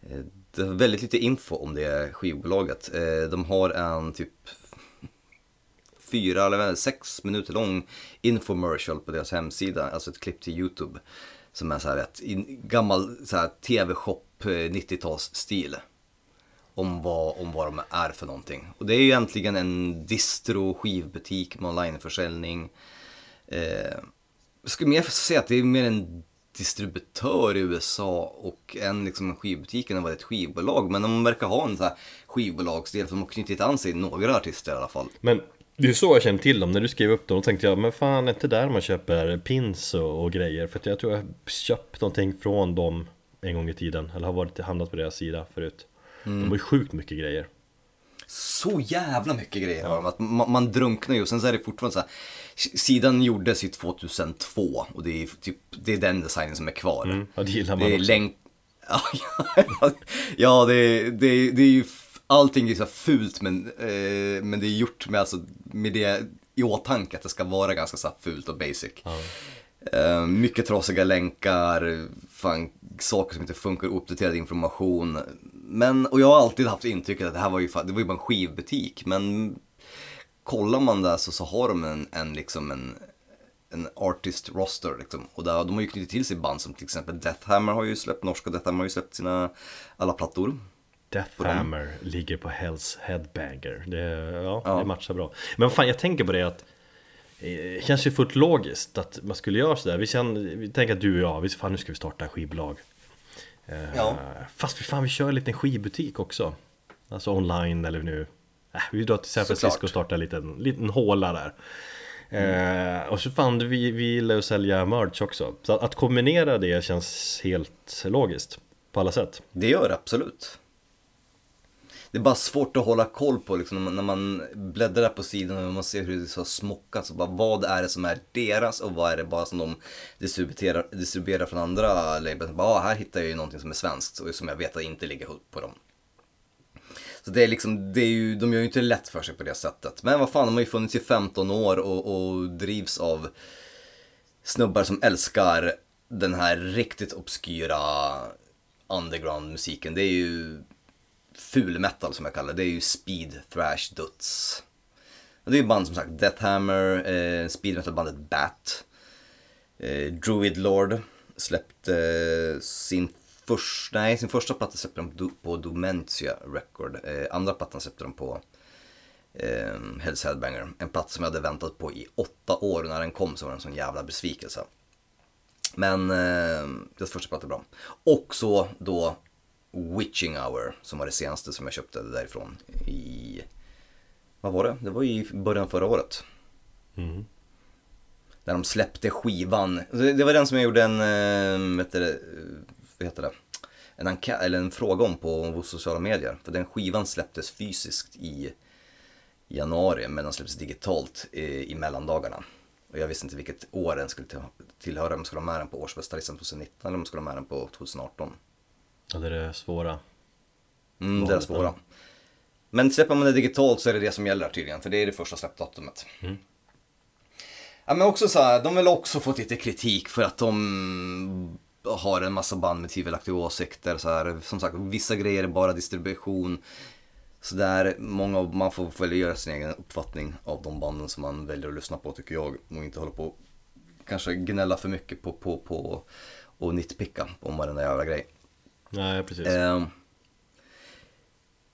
Eh, det är väldigt lite info om det skivbolaget. Eh, de har en typ fyra eller sex minuter lång infomercial på deras hemsida, alltså ett klipp till YouTube. Som är så här ett gammal tv-shop eh, 90-talsstil. Om vad, om vad de är för någonting. Och det är ju egentligen en distro, skivbutik med onlineförsäljning. Eh, jag skulle mer säga att det är mer en distributör i USA och en liksom en skivbutik än vad ett skivbolag. Men de verkar ha en så här skivbolagsdel de har knutit an sig några artister i alla fall. Men det är så jag känner till dem, när du skrev upp dem, då tänkte jag men fan är inte där man köper pins och, och grejer? För att jag tror jag köpt någonting från dem en gång i tiden, eller har varit, hamnat på deras sida förut. De har ju sjukt mycket grejer. Så jävla mycket grejer de, att man, man drunknar ju och sen så är det fortfarande så här. Sidan gjordes ju 2002 och det är typ, det är den designen som är kvar. Mm, ja, det gillar man det är också. länk... Ja, det, det, det är ju, allting är så fult men, eh, men det är gjort med, alltså, med det i åtanke att det ska vara ganska så fult och basic. Eh, mycket trasiga länkar, fan, saker som inte funkar, uppdaterad information. Men, och jag har alltid haft intrycket att det här var ju, det var ju bara en skivbutik. Men kollar man där så, så har de en, en liksom en en artist roster liksom. Och där, de har ju knutit till sig band som till exempel Deathhammer har ju släppt, norska Deathhammer har ju släppt sina alla plattor. Deathhammer ligger på Hells Headbanger. Det, ja, Ja. det matchar bra. Men fan, jag tänker på det att eh, det känns ju fullt logiskt att man skulle göra sådär. Vi, känner, vi tänker att du och jag, vi, fan nu ska vi starta skivbolag. Eh, Ja. Fast för fan, vi kör en liten skivbutik också. Alltså online eller nu. Äh, vi drar till San Såklart. Francisco och startar en liten, liten håla där. Eh, och så fan, vi, vi gillar att sälja merch också. Så att, att kombinera det känns helt logiskt. På alla sätt. Det gör det absolut. Det är bara svårt att hålla koll på liksom, när man- bläddrar på sidan och man ser hur det är så smockat. Så bara, vad är det som är deras och vad är det bara som de distribuerar, distribuerar från andra labels. Bara, ah, här hittar jag ju någonting som är svenskt och som jag vet att inte ligger på dem. Så det är liksom, det är ju, de gör ju inte lätt för sig på det sättet. Men vad fan, de har ju funnits i 15 år och, och drivs av snubbar som älskar den här riktigt obskyra underground-musiken. Det är ju ful metal som jag kallar det. Det är ju speed thrash duts. Och det är ju band som sagt Deathhammer, eh, speed metal-bandet Bat. Eh, Druid Lord släppte eh, sin första, nej sin första platta släppte de på Domentia Record. Eh, andra plattan släppte de på eh, Hells Headbanger. En platta som jag hade väntat på i åtta år när den kom så var det en sån jävla besvikelse. Men eh, deras första platta är bra. Och så då Witching Hour som var det senaste som jag köpte därifrån i... Vad var det? Det var i början förra året. Mm. När de släppte skivan. Det var den som jag gjorde en, eh, vet du, vad heter det? En, enkä- eller en fråga om på sociala medier. För den skivan släpptes fysiskt i januari men den släpptes digitalt i, i mellandagarna. Och jag visste inte vilket år den skulle till- tillhöra. Om jag skulle ha med den på årsbästalistan 2019 eller om jag skulle ha med den på 2018. Ja, det är det svåra. Mm, det är Valet, svåra. Men släpper man det digitalt så är det det som gäller tydligen, för det är det första släppdatumet. Ja men också så här, de väl också fått lite kritik för att de har en massa band med tvivelaktiga åsikter. Så här. Som sagt, vissa grejer är bara distribution. Så där, många, man får väl göra sin egen uppfattning av de banden som man väljer att lyssna på tycker jag. Och inte hålla på kanske gnälla för mycket på, på, på och nitpicka om varenda jävla grej. Nej, precis. Eh,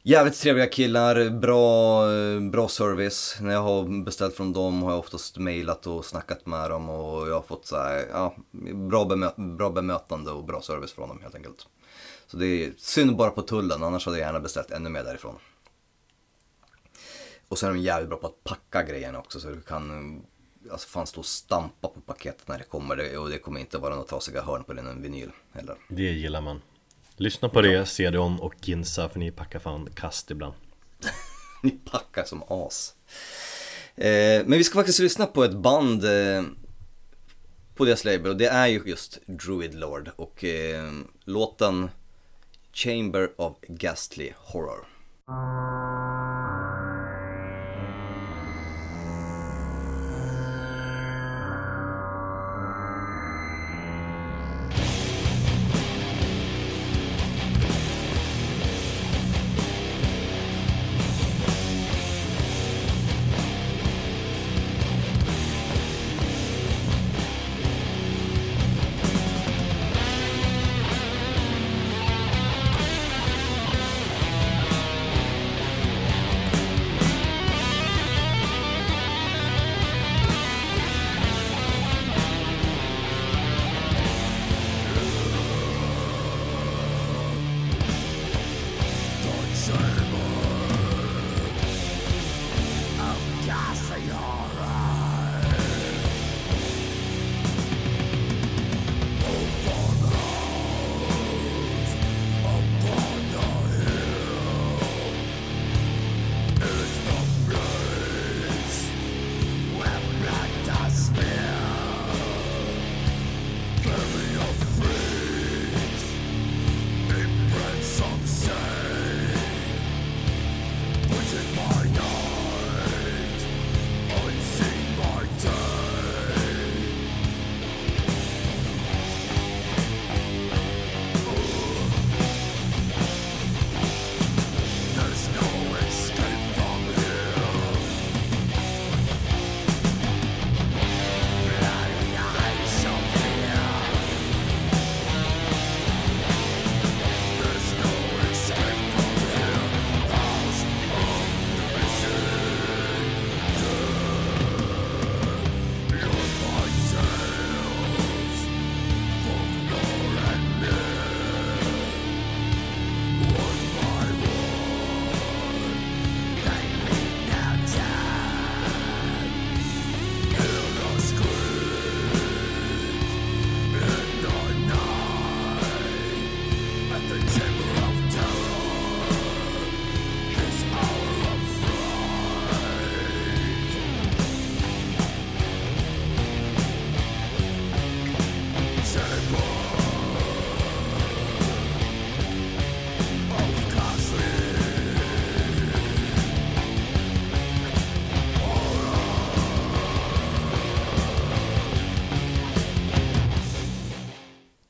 jävligt trevliga killar, bra, bra service. När jag har beställt från dem har jag oftast mejlat och snackat med dem och jag har fått så här, ja, bra, bemö- bra bemötande och bra service från dem helt enkelt. Så det är synd bara på tullen, annars hade jag gärna beställt ännu mer därifrån. Och så är de jävligt bra på att packa grejerna också så du kan Alltså fan stå och stampa på paketet när det kommer och det kommer inte vara några trasiga hörn på din vinyl heller. Det gillar man. Lyssna på det, Cedron och Ginsa för ni packar fan kast ibland. Ni packar som as. Eh, men vi ska faktiskt lyssna på ett band eh, på deras label och det är ju just Druid Lord och eh, låten Chamber of Ghastly Horror.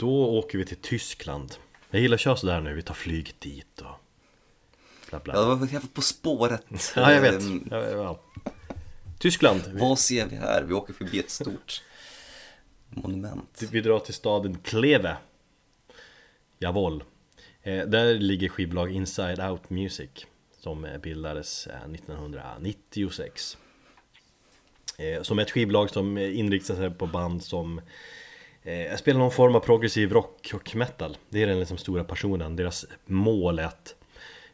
Då åker vi till Tyskland. Jag gillar att köra sådär nu, vi tar flyget dit och bla bla. Ja, det var jävligt På spåret. Ja, jag vet. Ehm, Ja, ja. Tyskland. Vad ser vi här? Vi åker förbi ett stort monument. vi drar till staden Kleve. Jawohl. Eh, där ligger skivbolag Inside Out Music som eh, bildades eh, 1996. Eh, som ett skivbolag som inriktar sig på band som eh, spelar någon form av progressiv rock och metal. Det är den liksom stora passionen. Deras mål är att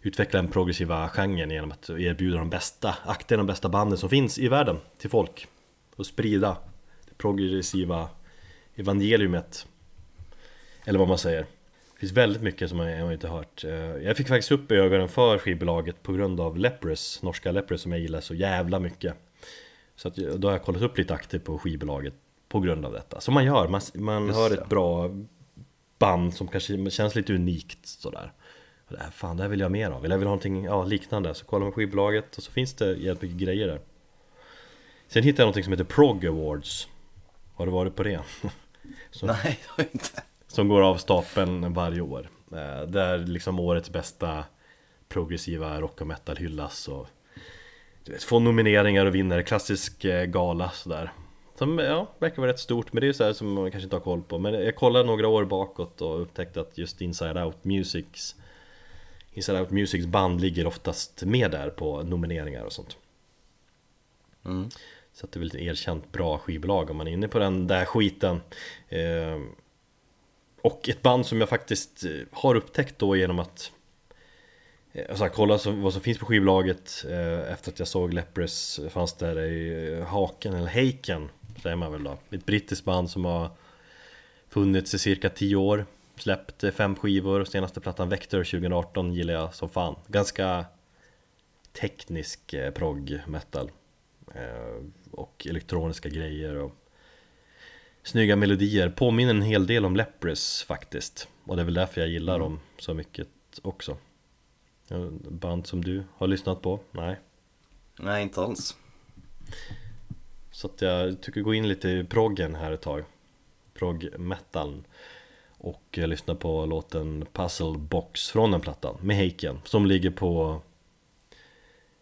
utveckla den progressiva genren genom att erbjuda de bästa akterna, de bästa banden som finns i världen till folk. Och sprida det progressiva evangeliumet. Eller vad man säger. Det finns väldigt mycket som jag, jag inte hört. Eh, jag fick faktiskt upp ögonen för skivbolaget på grund av Leprous, norska Leprous som jag gillar så jävla mycket. Så att, då har jag kollat upp lite aktivt på skivbolaget på grund av detta. Som man gör, man, man Just hör det. ett bra band som kanske känns lite unikt sådär. Det här, fan, det här vill jag ha mer av. Eller jag vill ha någonting ja, liknande. Så kollar man skivbolaget och så finns det jävligt mycket grejer där. Sen hittade jag någonting som heter Prog Awards. Har du varit på det? Så- Nej, det har inte. som går av stapeln varje år. Eh, Där liksom årets bästa progressiva rock och metal hyllas och du vet, får nomineringar och vinner. Klassisk eh, gala sådär. Som ja, verkar vara rätt stort, men det är så här som man kanske inte har koll på. Men jag kollade några år bakåt och upptäckte att just Inside Out Musics Inside Out Musics band ligger oftast med där på nomineringar och sånt. Mm. Så att det är väl ett erkänt bra skivbolag om man är inne på den där skiten. Eh, och ett band som jag faktiskt eh, har upptäckt då genom att eh, alltså, kolla vad som finns på skivbolaget eh, efter att jag såg Leprous fanns där i Haken, eller Heiken säger man väl då. Ett brittiskt band som har funnits i cirka 10 år. Släppt eh, fem skivor, senaste plattan Vector 2018 gillar jag som fan. Ganska teknisk eh, prog metal. Eh, och elektroniska grejer och snygga melodier. Påminner en hel del om Leprous faktiskt. Och det är väl därför jag gillar dem så mycket också. Band som du har lyssnat på? Nej. Nej, inte alls. Så att jag tycker gå in lite i proggen här ett tag. Prog metal. Och jag lyssnar på låten Puzzle Box från den plattan med Heiken som ligger på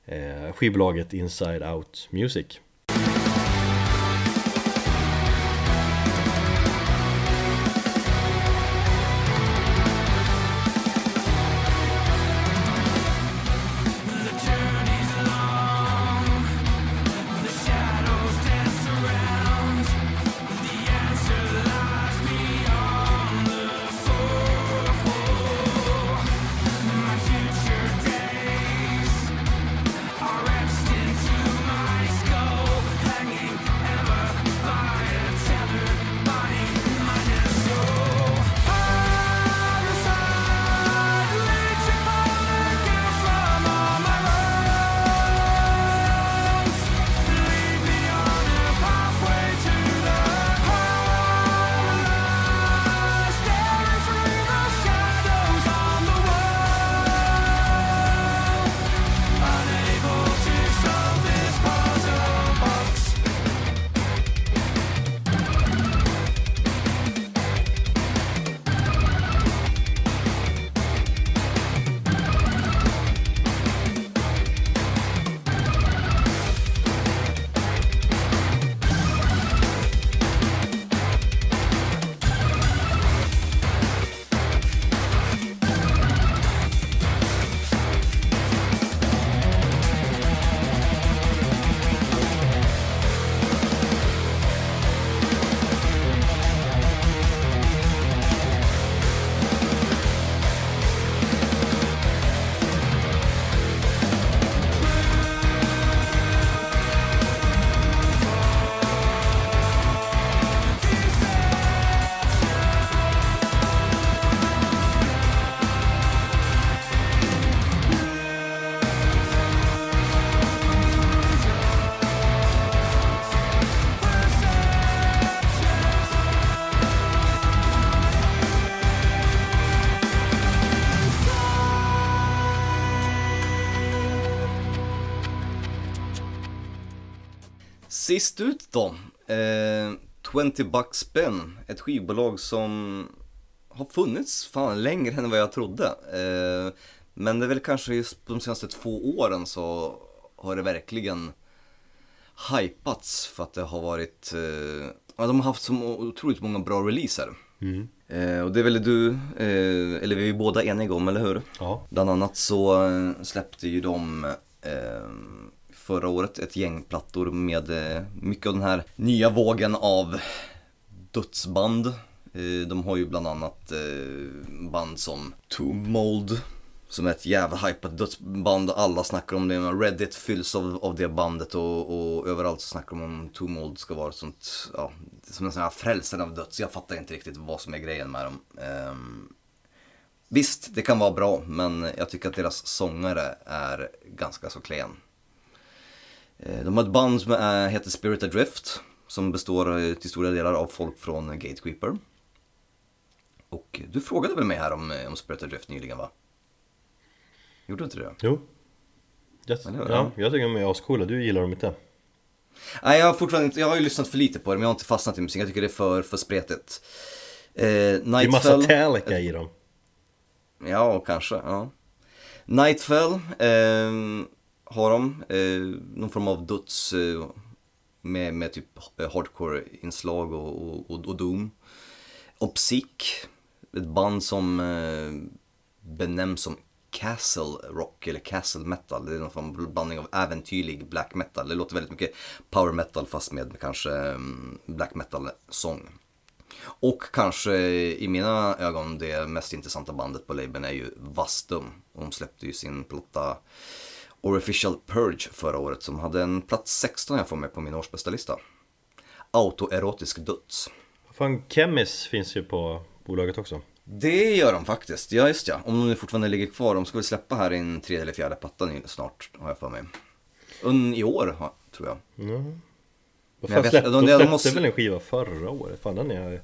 eh, skivbolaget Inside Out Music. Sist ut då. Eh, 20 Bucks Spin. Ett skivbolag som har funnits fan längre än vad jag trodde. Eh, men det är väl kanske just de senaste två åren så har det verkligen hypats för att det har varit, eh, ja, de har haft så otroligt många bra releaser. Eh, och det är väl du, eh, eller vi är båda eniga om, eller hur? Ja. Bland annat så eh, släppte ju de eh, förra året ett gäng plattor med eh, mycket av den här nya vågen av dödsband. Eh, de har ju bland annat eh, band som Tomb Mold som är ett jävla hypat dödsband alla snackar om det. Reddit fylls av, av det bandet och, och överallt så snackar de om Tomb Mold ska vara ett sånt, ja, som en sån här frälsen av döds. Jag fattar inte riktigt vad som är grejen med dem. Um, Visst, det kan vara bra, men jag tycker att deras sångare är ganska så klen. Eh, De har ett band som är, heter Spirit Adrift, som består eh, till stora delar av folk från Gatekeeper. Och du frågade väl mig här om, eh, om Spirit Adrift nyligen va? Gjorde du inte det? Jo. Eller hur? ja, jag tycker de är ascoola, du gillar dem inte? Nej, jag har fortfarande inte, jag har ju lyssnat för lite på det, men jag har inte fastnat i musik. Jag tycker det är för, för spretigt. Eh, Det är massa Nightfell. Metallica i dem. Ja, kanske. Ja. Nightfell eh, har de. Eh, någon form av döds eh, med, med typ hardcore-inslag och, och, och, och doom. Opsic, ett band som eh, benämns som Castle Rock eller Castle Metal. Det är någon form av blandning av äventyrlig black metal. Det låter väldigt mycket power metal fast med kanske mm, black metal-sång. Och kanske i mina ögon det mest intressanta bandet på labeln är ju Vastum. De släppte ju sin platta Orificial Purge förra året som hade en plats 16 jag får med på min årsbästa lista. Autoerotisk döds. Fan, Chemis finns ju på bolaget också. Det gör de faktiskt, ja just ja. Om de nu fortfarande ligger kvar. De ska väl släppa här i en tredje eller fjärde platta nu snart, har jag för mig. Un, I år, tror jag. Vad Men jag fan vet- de, de släppte måste- väl en skiva förra året? Fan den är...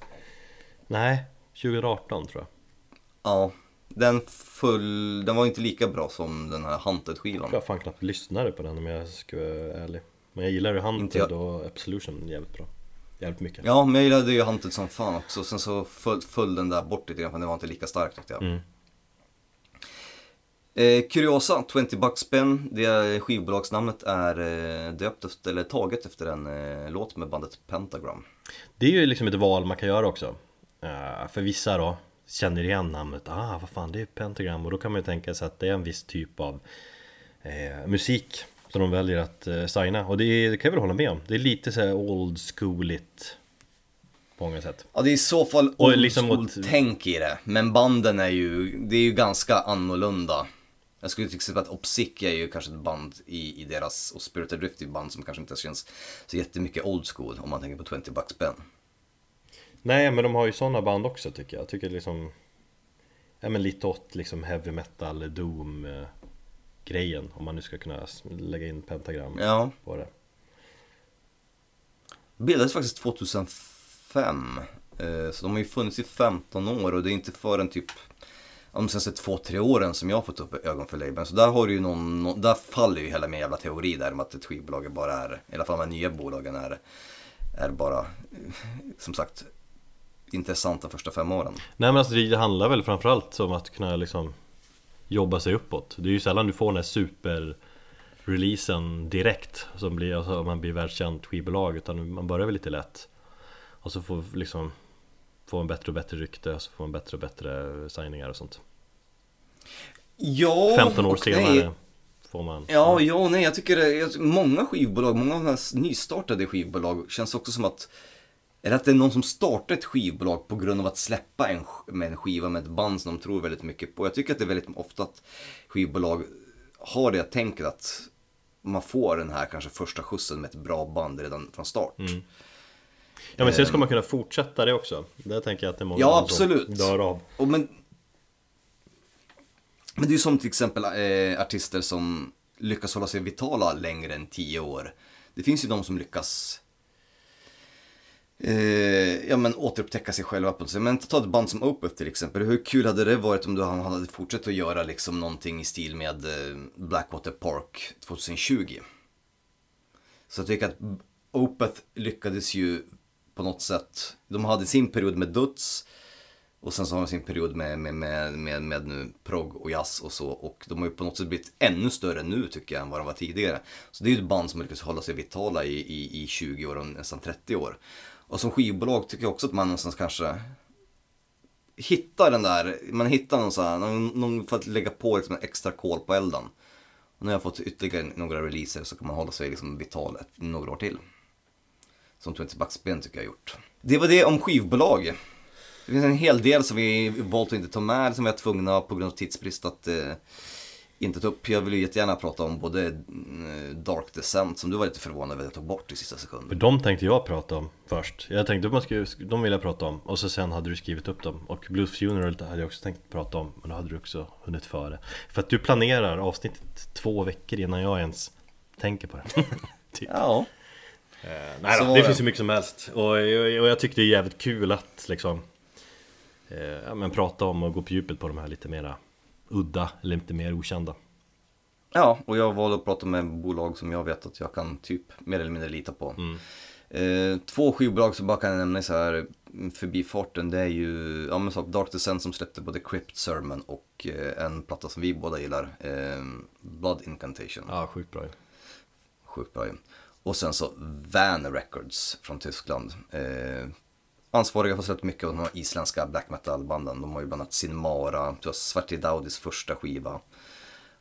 Nej, 2018 tror jag. Ja, den, full, den var inte lika bra som den här Hunted-skivan. Jag fan knappt lyssnade på den om jag ska vara ärlig. Men jag gillar ju Hunted jag. och Absolution jävligt bra. Jävligt mycket. Ja, men jag gillade ju Hunted som fan också. Sen så föll, föll den där bort lite grann för den var inte lika stark tyckte jag. Mm. Eh, Curiosa, 20 bucks spin. Det skivbolagsnamnet är eh, döpt efter, eller taget efter en eh, låt med bandet Pentagram. Det är ju liksom ett val man kan göra också. Eh, för vissa då känner igen namnet. Ah, vad fan det är Pentagram. Och då kan man ju tänka sig att det är en viss typ av eh, musik som de väljer att eh, signa. Och det, är, det kan jag väl hålla med om. Det är lite så här old schooligt på många sätt. Ja, det är i så fall Och old liksom school åt- tänk i det. Men banden är ju, det är ju ganska annorlunda. Jag skulle till exempel att Opsic är ju kanske ett band i, i deras, och Spirit Adrift är ett band som kanske inte känns så jättemycket old school om man tänker på 20 bucks spin. Nej men de har ju sådana band också tycker jag. Jag tycker liksom Ja men lite åt liksom heavy metal, doom eh, grejen Om man nu ska kunna lägga in pentagram Ja, på det bildades faktiskt 2005. Eh, Så de har ju funnits i 15 år och det är inte förrän typ de senaste två, tre åren som jag har fått upp ögon för labeln. Så där har du ju någon, någon, där faller ju hela min jävla teori där om att ett skivbolag bara är, i alla fall de här nya bolagen är, är bara, eh, som sagt, intressanta första fem åren. Nej men alltså det handlar väl framförallt om att kunna liksom Jobba sig uppåt Det är ju sällan du får den här super Releasen direkt Som blir, alltså man blir världskänt skivbolag Utan man börjar väl lite lätt Och så får liksom Få en bättre och bättre rykte och så får man bättre och bättre signingar och sånt Ja, 15 år senare nej. Får man Ja, ja nej. Jag tycker det, många skivbolag, många av de här nystartade skivbolag känns också som att eller att det är någon som startar ett skivbolag på grund av att släppa en, med en skiva med ett band som de tror väldigt mycket på. Jag tycker att det är väldigt ofta att skivbolag har det tänket att man får den här kanske första skjutsen med ett bra band redan från start. Ja men sen ska man kunna fortsätta det också Där tänker jag att det är många Ja, som absolut. dör av Och men, men det är ju som till exempel eh, artister som lyckas hålla sig vitala längre än 10 år. Det finns ju de som lyckas eh, ja, men återupptäcka sig själva på något sätt. Men ta ett band som Opeth till exempel. Hur kul hade det varit om du han hade fortsatt att göra liksom någonting i stil med eh, Blackwater Park 2020? Så jag tycker att Opeth lyckades ju på något sätt. De hade sin period med Duts. Och sen så har de sin period med, med, med, med, med nu prog och jazz och så. Och de har ju på något sätt blivit ännu större nu tycker jag än vad de var tidigare. Så det är ju ett band som lyckats hålla sig vitala i, i, i 20 år och nästan 30 år. Och som skivbolag tycker jag också att man någonstans kanske hittar den där, man hittar någon sån här, någon, någon för att lägga på liksom en extra kol på elden. Och nu har jag fått ytterligare några releaser så kan man hålla sig liksom vital ett, några år till. Som 20 Backspin tycker jag har gjort. Det var det om skivbolag. Det finns en hel del som vi valt att inte ta med, som vi är tvungna på grund av tidsbrist att eh, inte ta upp. Jag vill ju jättegärna prata om både eh, Dark Descent, som du var lite förvånad över att jag tog bort i sista sekund. För de tänkte jag prata om först Jag tänkte att man skulle, de ville jag prata om Och så sen hade du skrivit upp dem Och Blues Funeral hade jag också tänkt prata om Men då hade du också hunnit före För att du planerar avsnittet två veckor innan jag ens tänker på det typ. Ja. Nej Så då, det det. finns ju mycket som helst och, och, och jag tyckte det är jävligt kul att liksom eh, ja, men prata om och gå på djupet på de här lite mera udda eller lite mer okända Ja, och jag valde att prata med bolag som jag vet att jag kan typ mer eller mindre lita på. Eh, två skivbolag som bara kan nämna så här förbifarten, det är ju ja, men så, Dark Descent som släppte både Crypt Sermon och eh, en platta som vi båda gillar, eh, Blood Incantation. Ja, sjukt bra ju. Sjukt bra ju. Och sen så Van Records från Tyskland. Ansvariga för släppt mycket av de här isländska black metal-banden. De har ju bland annat Sinmara, du har Svarte Daudis första skiva.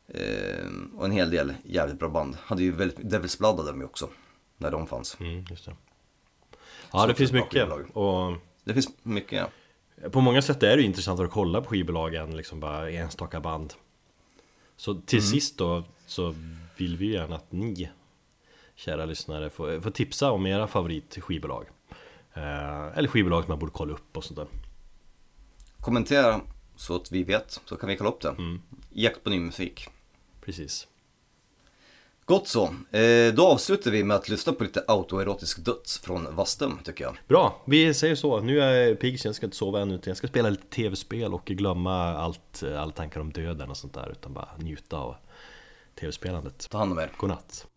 Eh, och en hel del jävligt bra band. Hade ju väldigt, Devil's Blood hade de ju också. När de fanns. Mm, just det. Ja, Så det finns mycket och Det finns mycket ja. På många sätt är det intressant att kolla på skivbolagen, liksom bara enstaka band Så till Mm. sist då så vill vi gärna att ni Kära lyssnare får, får tipsa om era favoritskivbolag Eller skivbolag man borde kolla upp och sånt där Kommentera så att vi vet, så kan vi kolla upp det. Jakt på ny musik. Precis Gott så. Eh, då avslutar vi med att lyssna på lite autoerotisk döds från Vastum tycker jag. Bra, vi säger så. Nu är jag pigg så jag ska inte sova ännu utan jag ska spela lite tv-spel och glömma allt, alla tankar om döden och sånt där utan bara njuta av tv-spelandet Ta hand om er. Godnatt